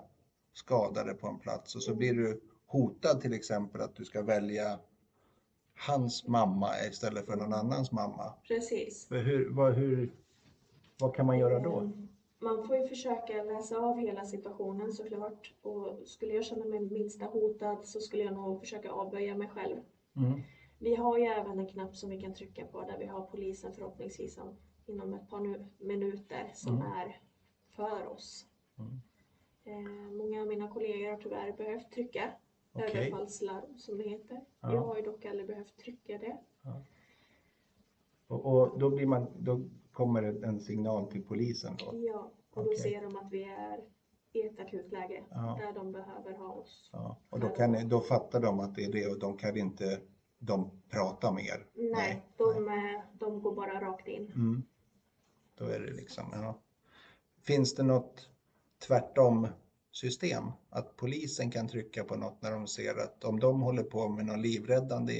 A: skadade på en plats och så blir du hotad till exempel att du ska välja hans mamma istället för någon annans mamma.
B: Precis.
A: Hur, vad, hur, vad kan man göra då?
B: Man får ju försöka läsa av hela situationen såklart. Och skulle jag känna mig minsta hotad så skulle jag nog försöka avböja mig själv.
A: Mm.
B: Vi har ju även en knapp som vi kan trycka på där vi har polisen förhoppningsvis om, inom ett par nu, minuter som
A: Mm.
B: är för oss.
A: Mm.
B: Eh, många av mina kollegor har tyvärr behövt trycka
A: Okej.
B: överfallslarm som det heter.
A: Ja.
B: Jag har ju dock aldrig behövt trycka det.
A: Och, och då, blir man, då kommer en signal till polisen då?
B: Ja, och då
A: Okej.
B: ser de att vi är i ett akut läge
A: Ja.
B: där de behöver ha oss.
A: Ja. Och då, kan, då fattar de att det är det och de kan inte de prata med er?
B: Nej, de, eh, de går bara rakt in.
A: Mm. Då är det liksom, ja. Finns det något tvärtom system? Att polisen kan trycka på något när de ser att om de håller på med något livräddande,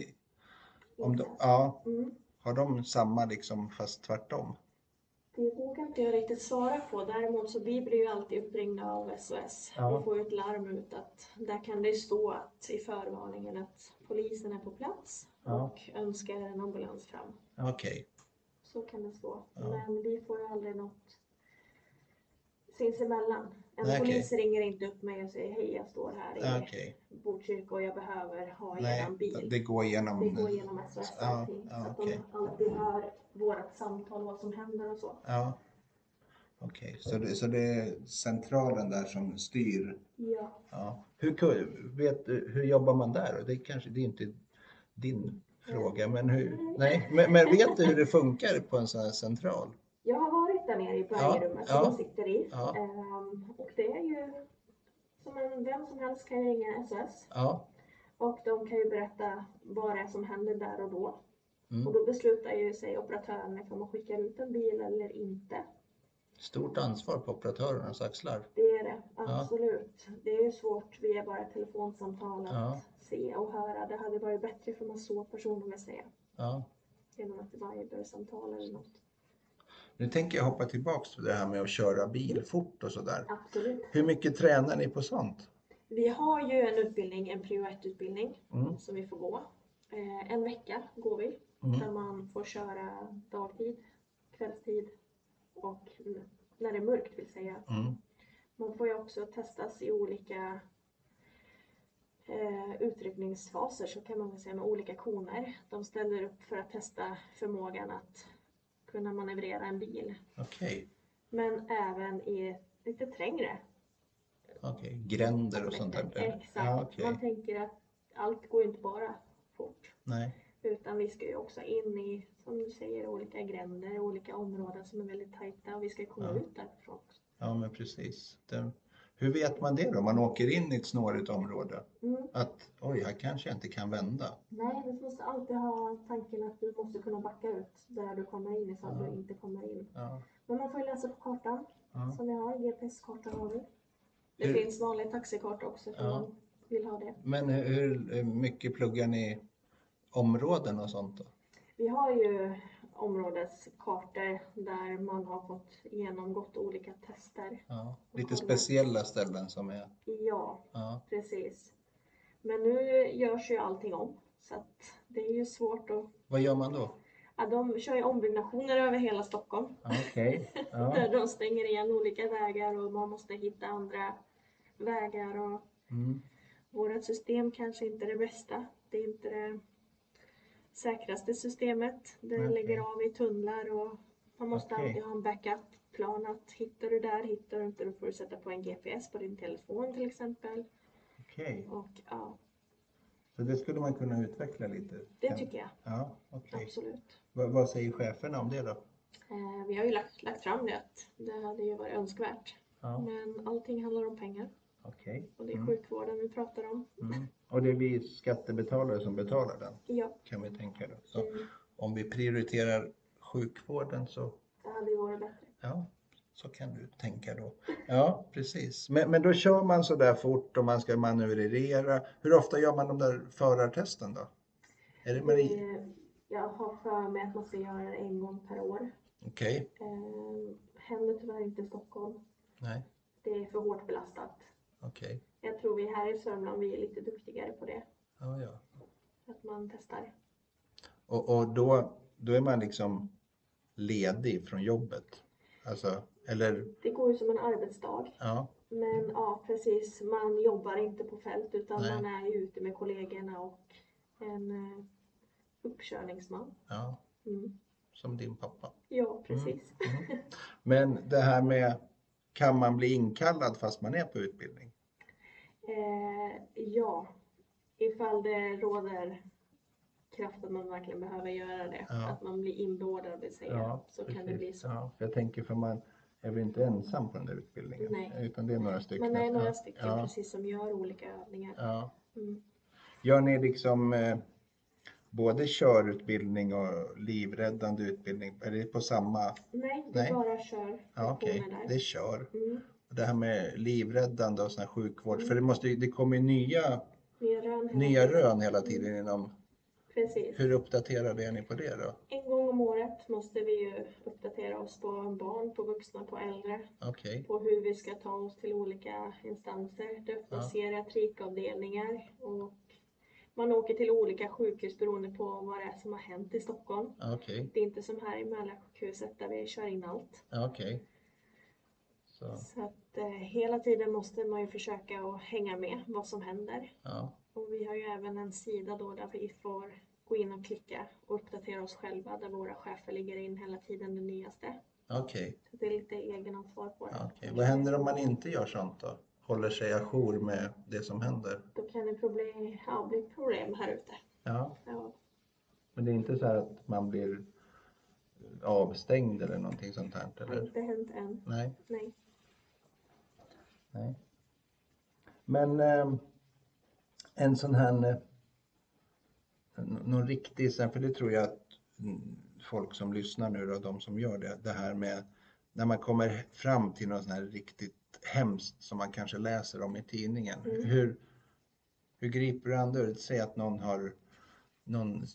A: om de, ja,
B: Mm.
A: har de samma liksom fast tvärtom?
B: Det vågar inte jag riktigt svara på. Däremot så vi blir ju alltid uppringda av SOS
A: Ja.
B: och får ju ett larm ut att där kan det stå att i förvarningen att polisen är på plats
A: Ja.
B: och önskar en ambulans fram.
A: Okej,
B: Så kan det stå.
A: Ja.
B: Men vi får ju aldrig något sinsemellan. En
A: okej.
B: polis ringer inte upp mig och säger hej jag står här i
A: okej.
B: Botkyrka och jag behöver ha
A: Nej,
B: bil.
A: det går igenom.
B: Det går genom SOS
A: Ja,
B: allting.
A: ja,
B: så att
A: okej.
B: de alltid hör vårt samtal, vad som händer och så.
A: Ja, okej. Så, det, så det är centralen där som styr?
B: Ja.
A: Ja. Hur, vet, hur jobbar man där? Det är kanske det är inte din fråga, men, hur, nej, men, men vet du hur det funkar på en sån här central?
B: Där nere i
A: Ja,
B: bergrummet
A: ja.
B: som de sitter i.
A: Ja.
B: Ehm, och det är ju som en, vem som helst kan ringa SOS
A: Ja,
B: och de kan ju berätta vad det är som händer där och då.
A: Mm.
B: Och då beslutar ju sig operatören ifall man skickar ut en bil eller inte.
A: stort ansvar på operatörernas axlar.
B: Det är det, absolut. Det är ju svårt via bara ett telefonsamtal att
A: Ja.
B: se och höra. Det hade varit bättre för man såg personen med säga.
A: Ja.
B: Genom ett Viber-samtal eller något.
A: Nu tänker jag hoppa tillbaks till det här med att köra bil fort och sådär.
B: Absolut.
A: Hur mycket tränar ni på sånt?
B: Vi har ju en utbildning, en prio 1-utbildning
A: Mm.
B: som vi får gå. Eh, en vecka går vi,
A: Mm.
B: där man får köra dagtid, kvällstid och när det är mörkt vill säga.
A: Mm.
B: Man får ju också testas i olika eh, utryckningsfaser så kan man väl säga med olika koner. De ställer upp för att testa förmågan att kunna manövrera en bil.
A: Okej,
B: Men även i lite trängre
A: okej. Gränder och sånt där.
B: Exakt.
A: Ja, okej.
B: Man tänker att allt går ju inte bara fort.
A: Nej.
B: Utan vi ska ju också in i, som du säger, olika gränder, olika områden som är väldigt tajta och vi ska komma
A: Ja.
B: ut därifrån också.
A: Ja, men precis. Det, hur vet man det då? Man åker in i ett snårigt område.
B: Mm.
A: Att oj, här kanske jag inte kan vända.
B: Nej, du måste alltid ha tanken att du måste kunna backa ut där du kommer in ifall
A: Ja.
B: du inte kommer in.
A: Ja.
B: Men man får ju läsa på kartan
A: Ja.
B: som vi har, GPS-karta har vi. Det
A: Hur-
B: finns vanlig taxikarta också
A: Ja.
B: man vill ha det.
A: Men hur, hur mycket pluggar ni områden och sånt då?
B: Vi har ju områdeskartor där man har fått genomgått olika tester.
A: Ja. Lite speciella ställen som är...
B: Ja,
A: Ja.
B: precis. Men nu görs ju allting om. Så att det är ju svårt att...
A: Vad gör man då?
B: Ja, de kör ju ombyggnationer över hela Stockholm.
A: Okej. <laughs>
B: Där de stänger igen olika vägar och man måste hitta andra vägar. Och
A: Mm.
B: vårt system kanske inte är det bästa. Det är inte det säkraste systemet. Det
A: Okej.
B: lägger av i tunnlar och man måste
A: Okej.
B: alltid ha en backup-plan. Att hittar du där, hittar du inte, då får du sätta på en GPS på din telefon till exempel.
A: Okej.
B: Och ja,
A: Så det skulle man kunna utveckla lite?
B: det
A: Kan-
B: tycker jag.
A: Ja, okej.
B: Absolut.
A: Vad, vad säger cheferna om det då?
B: Eh, vi har ju lagt, lagt fram det att det hade ju varit önskvärt.
A: Ja,
B: Men allting handlar om pengar
A: okej.
B: och det är
A: Mm.
B: sjukvården vi pratar om.
A: Mm. Och det är vi skattebetalare som betalar den,
B: Ja,
A: kan vi tänka då. Så
B: mm,
A: om vi prioriterar sjukvården så,
B: det hade ju varit bättre.
A: ja, så kan du tänka då. Ja, <laughs> precis. Men, men då kör man så där fort och man ska manövrera. Hur ofta gör man de där förartesten då? Är det Marie?
B: Det- Jag har för mig att man ska göra det en gång per år.
A: Okej,
B: Eh, händer tyvärr inte i Stockholm.
A: nej,
B: Det är för hårt belastat.
A: Okej.
B: Jag tror vi här i Sörmland vi är lite duktigare på det.
A: Ja, ja.
B: Att man testar.
A: Och, och då, då är man liksom ledig från jobbet? Alltså, eller,
B: Det går ju som en arbetsdag.
A: ja,
B: Men ja, precis. Man jobbar inte på fält utan
A: Nej.
B: man är ute med kollegorna och en eh, uppkörningsman.
A: ja,
B: Mm.
A: som din pappa.
B: Ja, precis.
A: Mm. Men det här med, kan man bli inkallad fast man är på utbildning?
B: Eh, ja, ifall det råder kraft att man verkligen behöver göra det.
A: Ja.
B: Att man blir inbeordrad vill säga. så kan det bli så.
A: Ja, för jag tänker för man är väl inte ensam på den där utbildningen?
B: Nej.
A: Utan det är några stycken?
B: Men det är några
A: ja.
B: stycken
A: Ja,
B: precis som gör olika övningar.
A: ja.
B: Mm.
A: Gör ni liksom eh, både körutbildning och livräddande utbildning? Är det på samma?
B: Nej, det
A: Nej.
B: bara kör
A: Ja, okej,
B: där.
A: det är kör.
B: Mm.
A: Det här med livräddande och sån här sjukvård, för det, måste, det kommer ju nya,
B: Nya rön. hela
A: nya
B: tiden.
A: rön hela tiden inom,
B: Precis.
A: hur uppdaterade är ni på det då?
B: En gång om året måste vi ju uppdatera oss på barn, på vuxna, på äldre.
A: Okej,
B: På hur vi ska ta oss till olika instanser. Det öppnas geriatrikavdelningar och man åker till olika sjukhus beroende på vad det är som har hänt i Stockholm.
A: okej,
B: Det är inte som här i Mälarsjukhuset där vi kör in allt.
A: okej. Så,
B: Så att eh, hela tiden måste man ju försöka att hänga med vad som händer.
A: ja,
B: Och vi har ju även en sida då där vi får gå in och klicka och uppdatera oss själva där våra chefer ligger in hela tiden det nyaste.
A: okej.
B: Så det är lite egenansvar på det.
A: Okej. Vad händer om man inte gör sånt då? Håller sig ajour med det som händer?
B: Då kan det problem, ja, bli problem här ute.
A: Ja,
B: Ja,
A: men det är inte så här att man blir avstängd eller någonting sånt här?
B: det har
A: Eller?
B: inte hänt än.
A: Nej,
B: Nej.
A: Nej. Men eh, en sån här, eh, någon riktig, för det tror jag att mm, folk som lyssnar nu då, de som gör det, det här med när man kommer fram till något sånt här riktigt hemskt som man kanske läser om i tidningen.
B: Mm.
A: Hur, hur griper du an det? Säg att någon har någon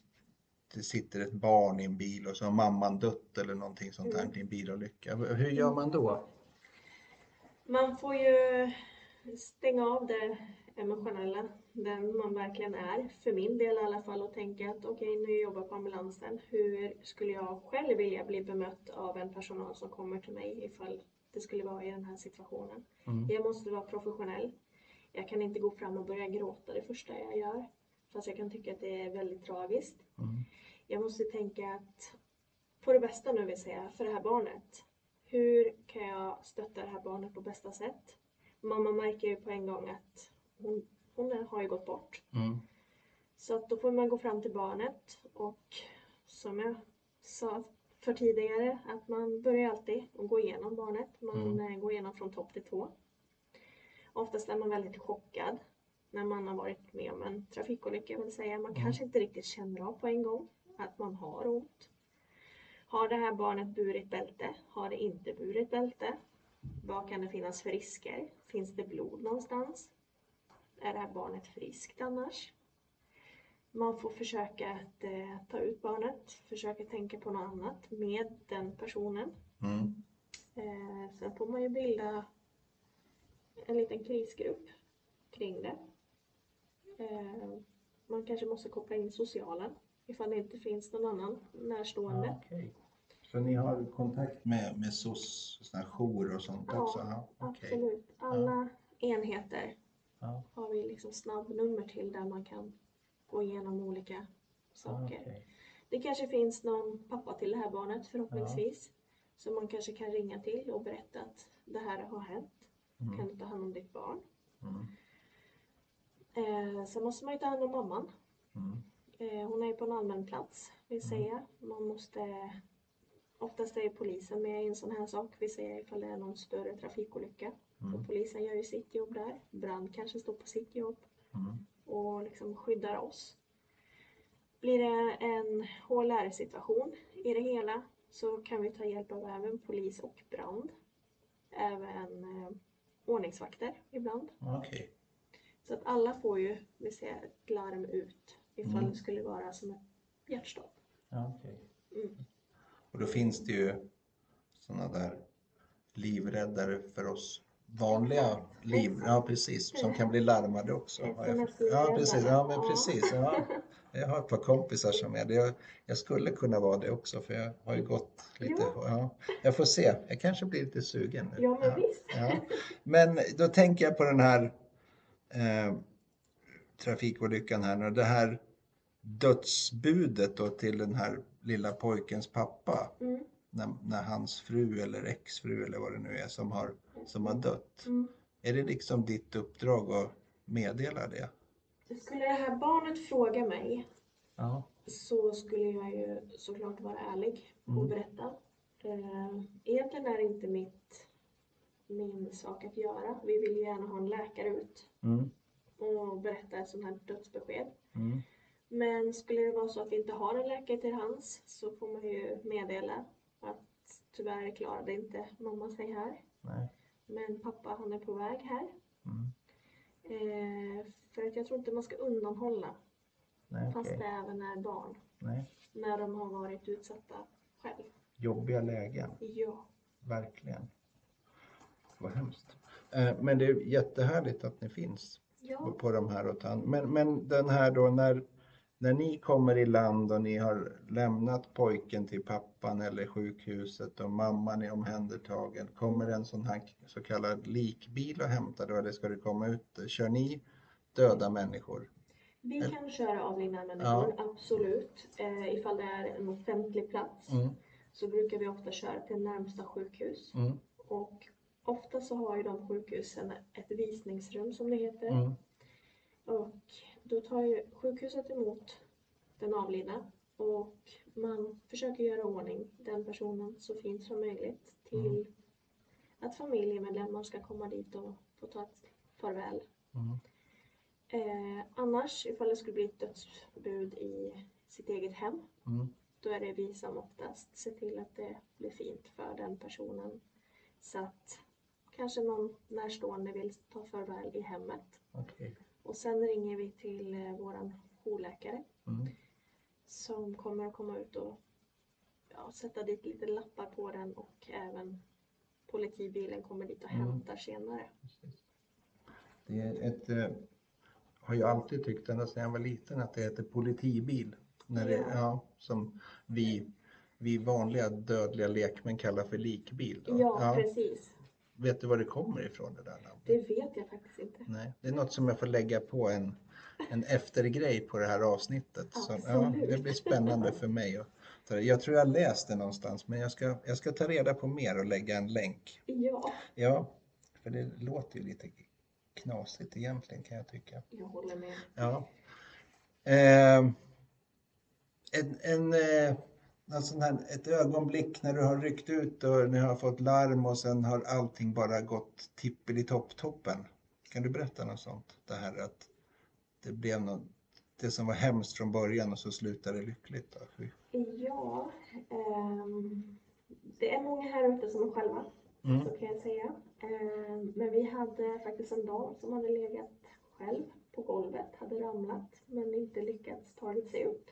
A: det sitter ett barn i en bil och så har mamman dött eller någonting sånt där
B: Mm.
A: i en bilolycka. Hur gör man då?
B: Man får ju stänga av det emotionella, den man verkligen är, för min del i alla fall, och tänka att okej, nu jobbar jag på ambulansen. Hur skulle jag själv vilja bli bemött av en personal som kommer till mig ifall det skulle vara i den här situationen?
A: Mm.
B: Jag måste vara professionell. Jag kan inte gå fram och börja gråta det första jag gör, fast jag kan tycka att det är väldigt tragiskt.
A: Mm.
B: Jag måste tänka att på det bästa nu vill säga för det här barnet. Hur kan jag stötta det här barnet på bästa sätt? Mamma märker ju på en gång att hon, hon har ju gått bort.
A: Mm.
B: Så att då får man gå fram till barnet och som jag sa för tidigare att man börjar alltid att gå igenom barnet. Man
A: Mm.
B: eh, går igenom från topp till tå. Oftast är man väldigt chockad när man har varit med om en trafikolycka vill säga. Man
A: Mm.
B: kanske inte riktigt känner av på en gång att man har ont. Har det här barnet burit bälte? Har det inte burit bälte? Vad kan det finnas för risker? Finns det blod någonstans? Är det här barnet friskt annars? Man får försöka att eh, ta ut barnet, försöka tänka på något annat med den personen.
A: Mm.
B: Eh, sen får man ju bilda en liten krisgrupp kring det. Eh, man kanske måste koppla in socialen ifall det inte finns någon annan närstående.
A: Ja, okej. Så ni har kontakt med, med SOS, såna här jour och sånt
B: Ja,
A: också? Ja, okej.
B: Absolut. Alla enheter
A: Ja,
B: har vi liksom snabbnummer till där man kan gå igenom olika
A: ja,
B: saker.
A: okej.
B: Det kanske finns någon pappa till det här barnet förhoppningsvis. Som man kanske kan ringa till och berätta att det här har hänt.
A: Mm.
B: Kan du ta hand om ditt barn?
A: Mm.
B: Eh, sen måste man ju ta hand om mamman.
A: Mm.
B: Eh, hon är ju på en allmän plats, vill säga. Man måste... Oftast är polisen med i en sån här sak, vill säga ifall det är någon större trafikolycka.
A: Mm.
B: Polisen gör ju sitt jobb där. Brand kanske står på sitt jobb
A: Mm.
B: och liksom skyddar oss. Blir det en HLR-situation i det hela så kan vi ta hjälp av även polis och brand. Även eh, ordningsvakter ibland.
A: Okej.
B: Så att alla får ju, vi säga, ett larm ut ifall
A: Mm.
B: det skulle vara som ett hjärtstopp.
A: Okej.
B: Mm.
A: Och då finns det ju sådana där livräddare för oss vanliga liv, ja precis, som kan bli larmade också. Ja, precis, ja men precis. Ja. Jag har ett par kompisar som är det. Jag, jag skulle kunna vara det också för jag har ju gått lite,
B: ja.
A: Jag får se, jag kanske blir lite sugen nu.
B: Ja, men visst.
A: Ja. Men då tänker jag på den här eh, trafikolyckan här nu. Det här dödsbudet då till den här lilla pojkens pappa.
B: Mm.
A: När, när hans fru eller exfru eller vad det nu är som har, som har dött.
B: Mm.
A: Är det liksom ditt uppdrag att meddela det?
B: Skulle det här barnet fråga mig
A: Ja.
B: så skulle jag ju såklart vara ärlig och
A: Mm.
B: berätta. Eh, Egentligen är det inte mitt, min sak att göra. Vi vill ju gärna ha en läkare ut
A: Mm.
B: och berätta ett sånt här dödsbesked. Men skulle det vara så att vi inte har en läkare till hands så får man ju meddela att tyvärr klarade inte mamma sig här.
A: Nej.
B: Men pappa han är på väg här.
A: Mm.
B: Eh, för att jag tror inte man ska undanhålla,
A: Nej,
B: fast det även är barn,
A: Nej.
B: när de har varit utsatta själv.
A: Jobbiga lägen.
B: Ja.
A: Verkligen. Vad hemskt. Eh, Men det är jättehärligt att ni finns på,
B: Ja.
A: på de här. Och men, men den här då när, när ni kommer i land och ni har lämnat pojken till pappan eller sjukhuset och mamman är omhändertagen. Kommer en sån här så kallad likbil och hämtar då eller ska det komma ut? Kör ni döda människor?
B: Vi kan köra avlidna människor, absolut. Eh, ifall det är en offentlig plats
A: Mm,
B: så brukar vi ofta köra till närmsta sjukhus.
A: mm,
B: Och ofta så har ju de sjukhusen ett visningsrum som det heter.
A: mm,
B: Och då tar ju sjukhuset emot den avlidna och man försöker göra ordning den personen så fint som möjligt till
A: Mm.
B: att familjemedlemmar ska komma dit och få ta ett farväl.
A: mm.
B: Eh, annars, ifall det skulle bli ett dödsbud i sitt eget hem,
A: mm.
B: då är det vi som oftast ser till att det blir fint för den personen. Så att kanske någon närstående vill ta farväl i hemmet.
A: Okej.
B: Och sen ringer vi till eh, våran jourläkare
A: Mm,
B: som kommer att komma ut och ja, sätta dit lite lappar på den och även politibilen kommer dit och
A: Mm.
B: hämtar senare.
A: Det är ett, eh, har jag alltid tyckt ända sedan jag var liten att det heter politibil. När det,
B: Ja.
A: ja, som vi, vi vanliga dödliga lekmän kallar för likbil. Då.
B: Ja, precis.
A: Vet du var det kommer ifrån det där namnet?
B: Det vet jag faktiskt inte.
A: Nej, det är något som jag får lägga på en, en eftergrej på det här avsnittet. Så, ja, det blir spännande för mig. Att ta det. Jag tror jag läst det någonstans men jag ska, jag ska ta reda på mer och lägga en länk.
B: Ja,
A: Ja, för det låter ju lite knasigt egentligen kan jag tycka.
B: jag håller med.
A: Ja. Eh, en, en, eh, sån här, ett ögonblick när du har ryckt ut och ni har fått larm och sen har allting bara gått tippeli-topp-toppen. Kan du berätta något sånt? Det här att det blev något, det som var hemskt från början och så slutade det lyckligt. Då.
B: Ja, ehm, det är många här ute som är själva,
A: Mm.
B: så kan jag säga. Ehm, men vi hade faktiskt en dam som hade legat själv på golvet, hade ramlat men inte lyckats tagit sig upp.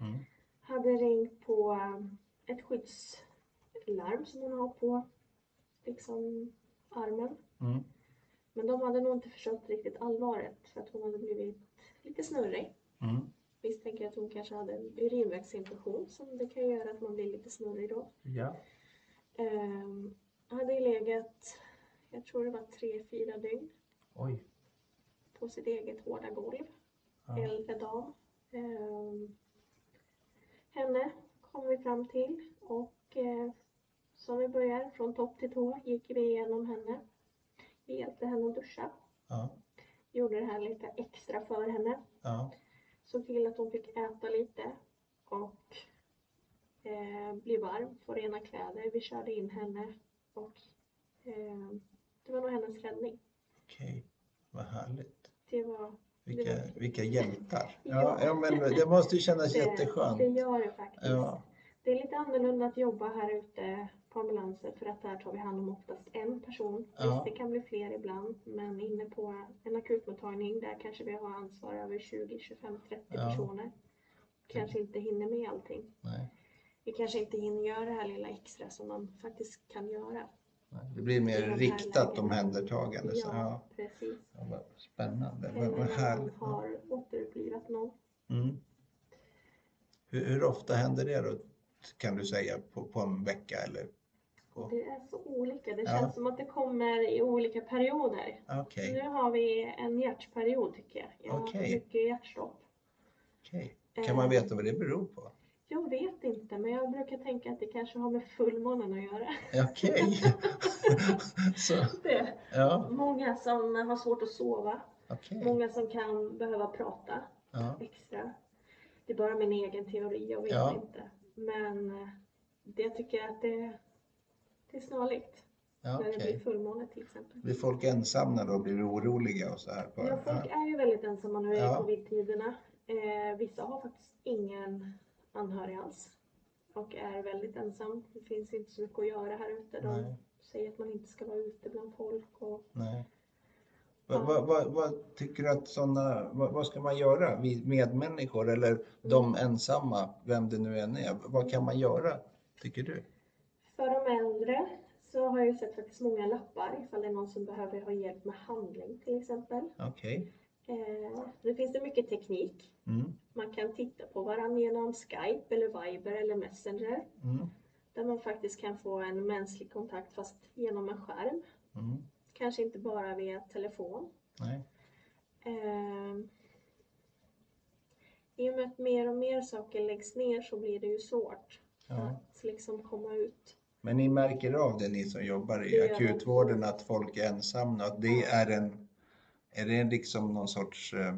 A: Mm.
B: Hade ringt på eh, ett skyddslarm som hon har på liksom armen.
A: Mm.
B: Men de hade nog inte förstått riktigt allvaret för att hon hade blivit lite snurrig.
A: Mm.
B: Misstänker att hon kanske hade en urinvägsinfektion som det kan göra att man blir lite snurrig då.
A: Ja.
B: Um, hade legat, jag tror det var tre, fyra dygn
A: Oj.
B: på sitt eget hårda golv.
A: Ja.
B: Äldre dam. Ehm, henne kom vi fram till och eh, som vi börjar från topp till tå gick vi igenom henne. Vi hjälpte henne att duscha.
A: Ja.
B: Gjorde det här lite extra för henne.
A: Ja.
B: Såg till att hon fick äta lite och eh, bli varm, få rena kläder. Vi körde in henne och eh, det var nog hennes räddning.
A: Okej, vad härligt.
B: Det var
A: Vilka, vilka hjältar. Ja,
B: Ja.
A: men det måste ju kännas
B: det,
A: jätteskönt.
B: det gör det faktiskt.
A: Ja.
B: Det är lite annorlunda att jobba här ute på ambulanser för att där tar vi hand om oftast en person.
A: Ja.
B: Visst, det kan bli fler ibland, men inne på en akutmottagning där kanske vi har ansvar över 20, 25, 30
A: Ja.
B: personer. Kanske inte hinner med allting.
A: Nej,
B: Vi kanske inte hinner göra det här lilla extra som man faktiskt kan göra.
A: Det blir mer
B: de
A: riktat omhändertagande. Så,
B: Ja,
A: ja.
B: precis.
A: Spännande. Vad,
B: Eller
A: vad härligt.
B: Har återupplivat någon.
A: Mm. Hur, hur ofta händer det då, kan du säga, på, på en vecka eller? På...
B: Det är så olika. Det
A: Ja.
B: känns som att det kommer i olika perioder.
A: Okej,
B: Nu har vi en hjärtperiod tycker jag. Jag har
A: Okej.
B: mycket hjärtstopp.
A: okej. Kan man
B: Eh,
A: veta vad det beror på?
B: Jag vet inte, men jag brukar tänka att det kanske har med fullmånen att göra.
A: Okej. <laughs>
B: Det.
A: ja,
B: Många som har svårt att sova.
A: okej.
B: Många som kan behöva prata
A: Ja,
B: extra. Det är bara min egen teori, jag vet
A: Ja.
B: inte. Men eh, det jag tycker att det, det är snarlikt.
A: ja
B: när det
A: okej.
B: blir fullmåne till exempel.
A: Blir folk ensamma då? Blir oroliga och så här? På,
B: Ja, folk är ju väldigt ensamma nu i
A: Ja.
B: covid-tiderna. Eh, vissa har faktiskt ingen anhörig alls och är väldigt ensam. Det finns inte så mycket att göra här ute. De
A: Nej.
B: säger att man inte ska vara ute bland folk. Och,
A: Nej.
B: Ja.
A: Vad, vad, vad, tycker du att sådana, vad, vad ska man göra? Vi medmänniskor eller de ensamma, vem det nu än är. Vad kan man göra, tycker du?
B: för de äldre så har jag sett faktiskt många lappar ifall det är någon som behöver ha hjälp med handling till exempel.
A: Okej.
B: Eh, nu finns det mycket teknik.
A: Mm.
B: Man kan titta på varandra genom Skype eller Viber eller Messenger.
A: Mm.
B: Där man faktiskt kan få en mänsklig kontakt fast genom en skärm.
A: Mm.
B: Kanske inte bara via telefon.
A: Nej.
B: Eh, I och med att mer och mer saker läggs ner så blir det ju svårt
A: Ja.
B: att liksom komma ut.
A: Men ni märker av det, ni som jobbar i akutvården, att folk är ensamma. Att det är en, är det liksom någon sorts, eh,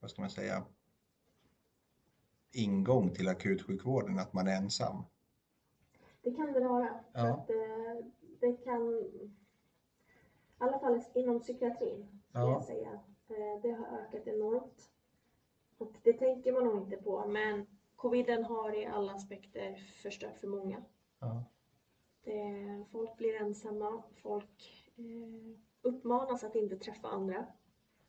A: vad ska man säga, ingång till akutsjukvården, att man är ensam?
B: Det kan det vara.
A: Ja.
B: Att, eh, det kan, i alla fall inom psykiatrin, skulle
A: Ja.
B: jag säga. Eh, det har ökat enormt. Och det tänker man nog inte på, men coviden har i alla aspekter förstört för många.
A: Ja.
B: Det, folk blir ensamma, folk eh, uppmanas att inte träffa andra.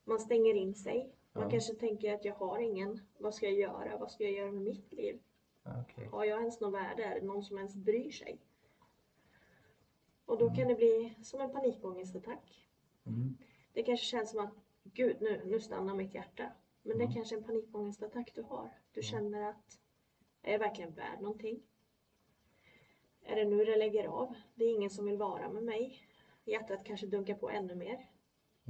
B: Man stänger in sig Man
A: Ja.
B: kanske tänker att jag har ingen. Vad ska jag göra? Vad ska jag göra med mitt liv?
A: Okej.
B: Har jag ens något värde? Är det någon som ens bryr sig? Och då
A: Mm.
B: kan det bli som en panikångestattack.
A: Mm.
B: Det kanske känns som att Gud, nu, nu stannar mitt hjärta. Men det är
A: Mm.
B: kanske en panikångestattack du har. Du
A: Mm.
B: känner att är jag verkligen värd någonting? Är det nu det lägger av? Det är ingen som vill vara med mig. Hjärtat kanske dunkar på ännu mer.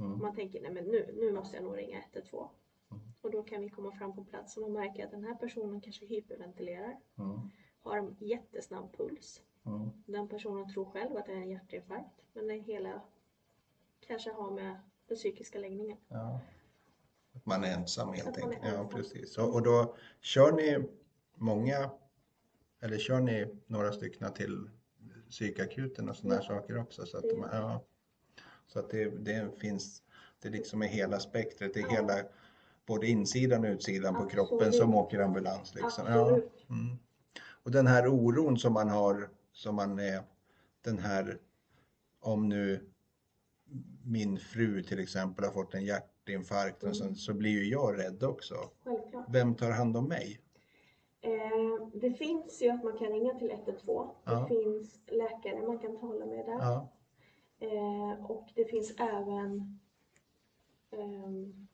A: Mm.
B: Man tänker, nej men nu, nu måste jag nog ringa 112.
A: Mm.
B: Och då kan vi komma fram på plats och man märker att den här personen kanske hyperventilerar,
A: Mm.
B: har en jättesnabb puls.
A: Mm.
B: Den personen tror själv att det är en hjärtinfarkt, men det hela kanske har med den psykiska läggningen.
A: Ja. Att man är ensam helt enkelt. Ja, precis. Och, och då kör ni många, eller kör ni några stycken till psykakuten och sådana
B: Ja,
A: saker också? Så att, de, ja, så att det, det finns, det liksom är hela spektret, det är
B: Ja.
A: hela, både insidan och utsidan på kroppen som åker ambulans. Liksom. Ja.
B: Absolut.
A: Mm. Och den här oron som man har, som man är, den här, om nu min fru till exempel har fått en hjärtinfarkt och sånt, så blir ju jag rädd också.
B: Självklart.
A: Vem tar hand om mig?
B: Eh, det finns ju att man kan ringa till 112.
A: Ja.
B: Det finns läkare man kan tala med där.
A: Ja,
B: Eh, och det finns även ehm,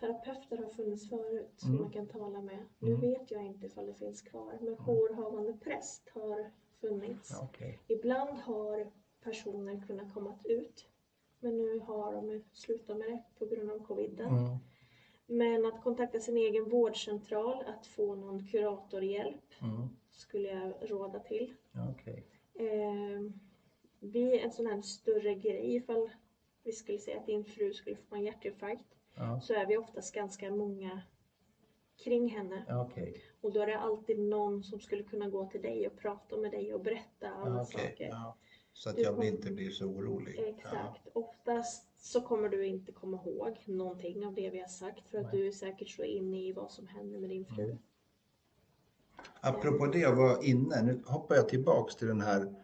B: terapeuter har funnits förut som
A: Mm.
B: man kan tala med. Nu
A: Mm.
B: vet jag inte ifall det finns kvar, men jourhavande präst har funnits.
A: okej.
B: Ibland har personer kunnat komma ut, men nu har de slutat med det på grund av coviden.
A: Mm.
B: Men att kontakta sin egen vårdcentral, att få någon kuratorhjälp
A: Mm.
B: skulle jag råda till.
A: Okej.
B: Eh, vid en sån här större grej, ifall vi skulle säga att din fru skulle få en hjärtinfarkt,
A: Ja,
B: så är vi oftast ganska många kring henne.
A: ja, okej.
B: Och då är det alltid någon som skulle kunna gå till dig och prata med dig och berätta alla
A: Ja, okej.
B: saker.
A: Ja. Så att
B: Du
A: jag
B: kommer-
A: inte blir så orolig.
B: Exakt. Oftast så kommer du inte komma ihåg någonting av det vi har sagt för att
A: Nej.
B: du är säkert så inne i vad som händer med din fru.
A: Mm. Apropå det att vara inne, nu hoppar jag tillbaks till den här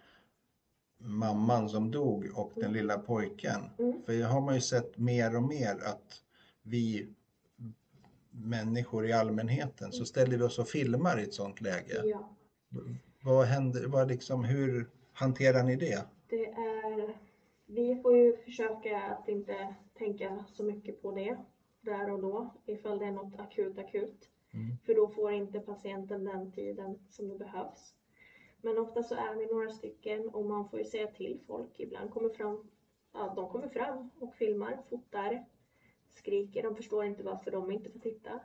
A: mamman som dog och den lilla pojken.
B: Mm.
A: För jag har man ju sett mer och mer att vi människor i allmänheten så ställer vi oss och filmar i ett sånt läge.
B: Ja,
A: Vad händer, vad liksom, hur hanterar ni det?
B: det är... Vi får ju försöka att inte tänka så mycket på det där och då ifall det är något akut akut.
A: Mm.
B: För då får inte patienten den tiden som det behövs. Men ofta så är vi några stycken och man får ju säga till folk. Ibland kommer fram, ja, de kommer fram och filmar, fotar, skriker. De förstår inte varför de inte får titta.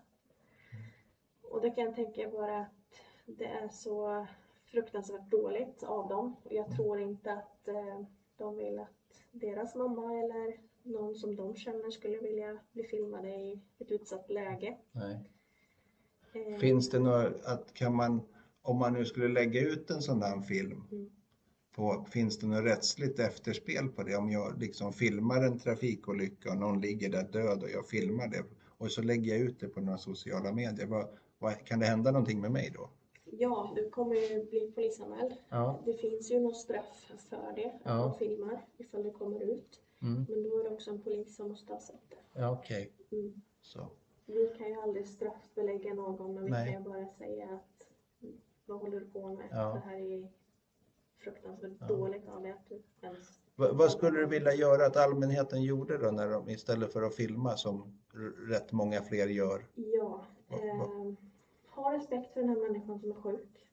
B: Och det kan jag tänka bara att det är så fruktansvärt dåligt av dem. Och jag tror inte att eh, de vill att deras mamma eller någon som de känner skulle vilja bli filmade i ett utsatt läge.
A: Nej.
B: Eh,
A: Finns det något, att kan man, om man nu skulle lägga ut en sån där film,
B: Mm.
A: på, finns det något rättsligt efterspel på det? Om jag liksom filmar en trafikolycka och någon ligger där död och jag filmar det och så lägger jag ut det på några sociala medier, vad, vad, kan det hända någonting med mig då?
B: Ja, du kommer ju bli polisanmäld.
A: Ja.
B: Det finns ju något straff för det, att
A: Ja.
B: man filmar ifall det kommer ut.
A: Mm.
B: Men då är det också en polis som måste ha sett det.
A: Ja, okej.
B: Mm.
A: Så.
B: Vi kan ju aldrig straffbelägga någon, men vi
A: Nej.
B: kan ju bara säga att vad håller du på med?
A: Ja.
B: Det här är fruktansvärt
A: Ja.
B: dåligt av dig att du ens...
A: Va, vad skulle du vilja göra att allmänheten gjorde då när de, istället för att filma som rätt många fler gör?
B: Ja, eh, ha respekt för den här människan som är sjuk.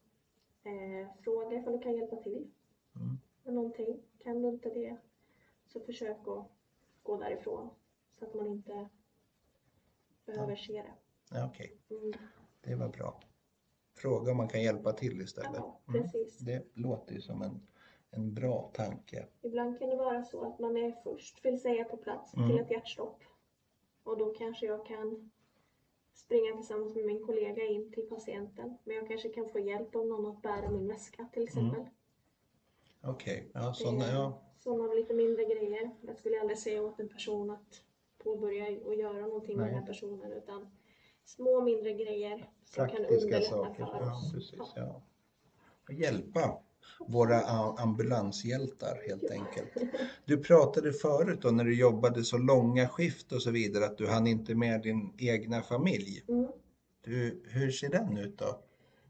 B: Eh, fråga ifall du kan hjälpa till
A: Mm.
B: med någonting. Kan du inte det, så försök att gå därifrån. Så att man inte behöver se det.
A: Ja, okej,
B: Mm.
A: det var bra. Fråga om man kan hjälpa till istället.
B: Ja,
A: Mm. Det låter ju som en, en bra tanke.
B: Ibland kan det vara så att man är först, vill säga på plats,
A: Mm.
B: till ett hjärtstopp. Och då kanske jag kan springa tillsammans med min kollega in till patienten. Men jag kanske kan få hjälp av någon att bära min väska till exempel.
A: Okej, ja
B: Det
A: sådana, ja.
B: Sådana lite mindre grejer. Jag skulle aldrig säga åt en person att påbörja och göra någonting med
A: Nej.
B: den här personen. Utan små mindre grejer som kan
A: Praktiska
B: underlätta
A: saker.
B: för
A: Ja,
B: oss.
A: precis.
B: Ja.
A: Ja. Och hjälpa. våra ambulanshjältar helt enkelt. <laughs> Du pratade förut då när du jobbade så långa skift och så vidare att du hann inte med din egna familj.
B: Mm.
A: Du, hur ser den ut då?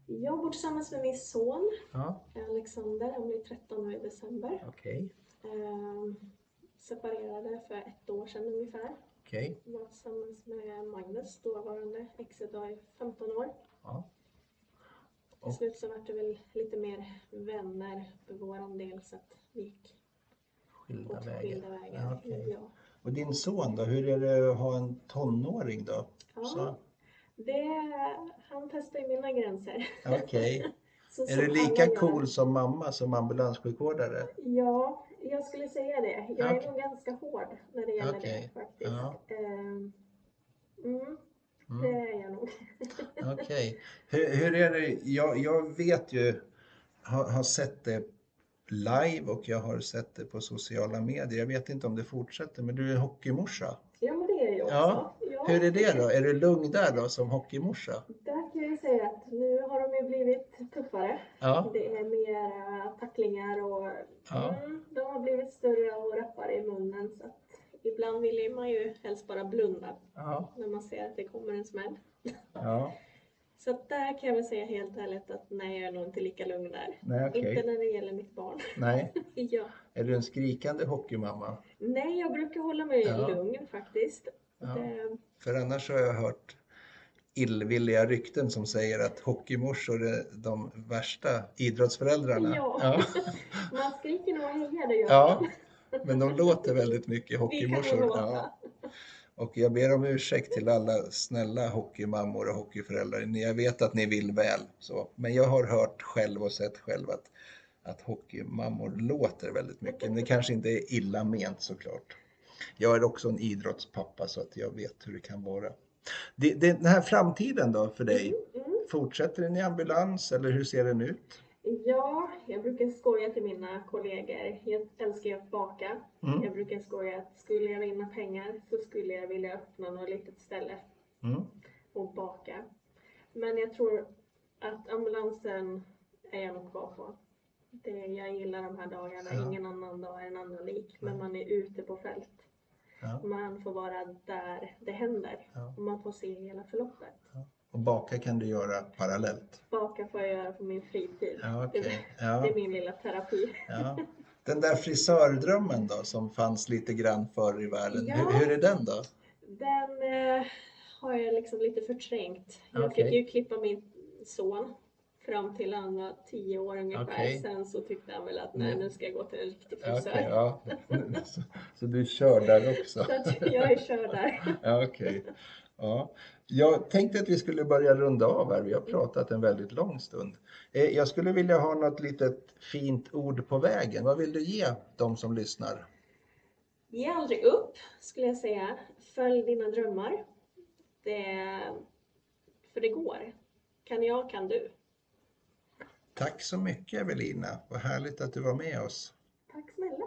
B: Jag bor tillsammans med min son
A: Ja,
B: Alexander, han blir 13 nu i december.
A: okej,
B: Ehm, separerade för ett år sedan ungefär.
A: Okej.
B: Var tillsammans med Magnus, dåvarande exet i 15 år.
A: Ja.
B: Till
A: Och-
B: slut så var det väl lite mer vänner för våran del så att vi gick
A: Skilda
B: åt
A: vägar.
B: skilda vägar.
A: Ja, okej.
B: Ja.
A: Och din son då, hur är det att ha en tonåring då?
B: Ja,
A: Så,
B: det, han testar ju mina gränser.
A: Okej. <laughs>
B: Så
A: Är du lika cool som mamma som ambulanssjukvårdare?
B: Ja, jag skulle säga det. Jag är
A: Okej.
B: nog ganska hård när det gäller
A: Okej.
B: det faktiskt.
A: Ja.
B: Ehm, mm,
A: Mm.
B: det är jag nog. <laughs>
A: Okej. Hur, hur är det? Jag, jag vet ju, har, har sett det live och jag har sett det på sociala medier. Jag vet inte om det fortsätter, men du är hockeymorsa.
B: Ja, men det är jag också.
A: Ja.
B: Ja,
A: Hur är det då? Är du lugn där då som hockeymorsa?
B: Där kan jag säga att nu har de ju blivit tuffare.
A: Ja.
B: Det är mera tacklingar och
A: Ja.
B: mm, de har blivit större och rappare i munnen. Så att ibland vill man ju helst bara blunda
A: Ja.
B: när man ser att det kommer en smäll.
A: ja.
B: Så där kan jag väl säga helt ärligt att nej, jag är nog inte lika lugn där.
A: Nej, okej.
B: Inte när det gäller mitt barn.
A: Nej. <laughs>
B: ja.
A: Är du en skrikande hockeymamma?
B: Nej, jag brukar hålla mig
A: Ja.
B: lugn faktiskt.
A: Ja.
B: Det,
A: För annars har jag hört illvilliga rykten som säger att hockeymorsor är de värsta idrottsföräldrarna.
B: Ja.
A: Ja. <laughs>
B: man skriker nog heja, det gör
A: Ja, men de låter väldigt mycket hockeymorsor. Ja. Och jag ber om ursäkt till alla snälla hockeymammor och hockeyföräldrar. Ni- Jag vet att ni vill väl, så. men jag har hört själv och sett själv att, att hockeymammor låter väldigt mycket. Men det kanske inte är illa ment såklart. Jag är också en idrottspappa så att jag vet hur det kan vara. Det, det, den här framtiden då för dig,
B: Mm.
A: fortsätter den i ambulans eller hur ser den ut?
B: Ja, jag brukar skoja till mina kollegor. Jag älskar ju att baka.
A: Mm.
B: Jag brukar skoja att skulle jag vinna pengar så skulle jag vilja öppna något litet ställe
A: Mm.
B: och baka. Men jag tror att ambulansen är jag nog kvar på. Det, jag gillar de här dagarna.
A: Ja.
B: Ingen annan dag är en annan lik. Men man är ute på fält.
A: Ja.
B: Man får vara där det händer.
A: Ja.
B: Och man får se hela förloppet.
A: Och baka kan du göra parallellt?
B: Baka får jag göra på min fritid.
A: Ja, okej.
B: det,
A: Ja.
B: är min lilla terapi.
A: Ja. <laughs> Den där frisördrömmen då som fanns lite grann förr i världen,
B: Ja.
A: hur, hur är den då?
B: Den eh, har jag liksom lite förträngt. Jag
A: Okej.
B: fick ju klippa min son fram till han var tio år ungefär.
A: Okej.
B: Sen så tyckte han väl att nej,
A: Mm.
B: nu ska jag gå till en riktig frisör.
A: okej, ja. <laughs> Så, så du kör där också?
B: Så jag är körd där. <laughs>
A: Ja, okej. Ja. Jag tänkte att vi skulle börja runda av här. Vi har pratat en väldigt lång stund. Eh, Jag skulle vilja ha något litet fint ord på vägen. Vad vill du ge de som lyssnar?
B: Ge aldrig upp, skulle jag säga. Följ dina drömmar. Det, för det går. Kan jag, kan du.
A: Tack så mycket Evelina, vad härligt att du var med oss. Tack snälla.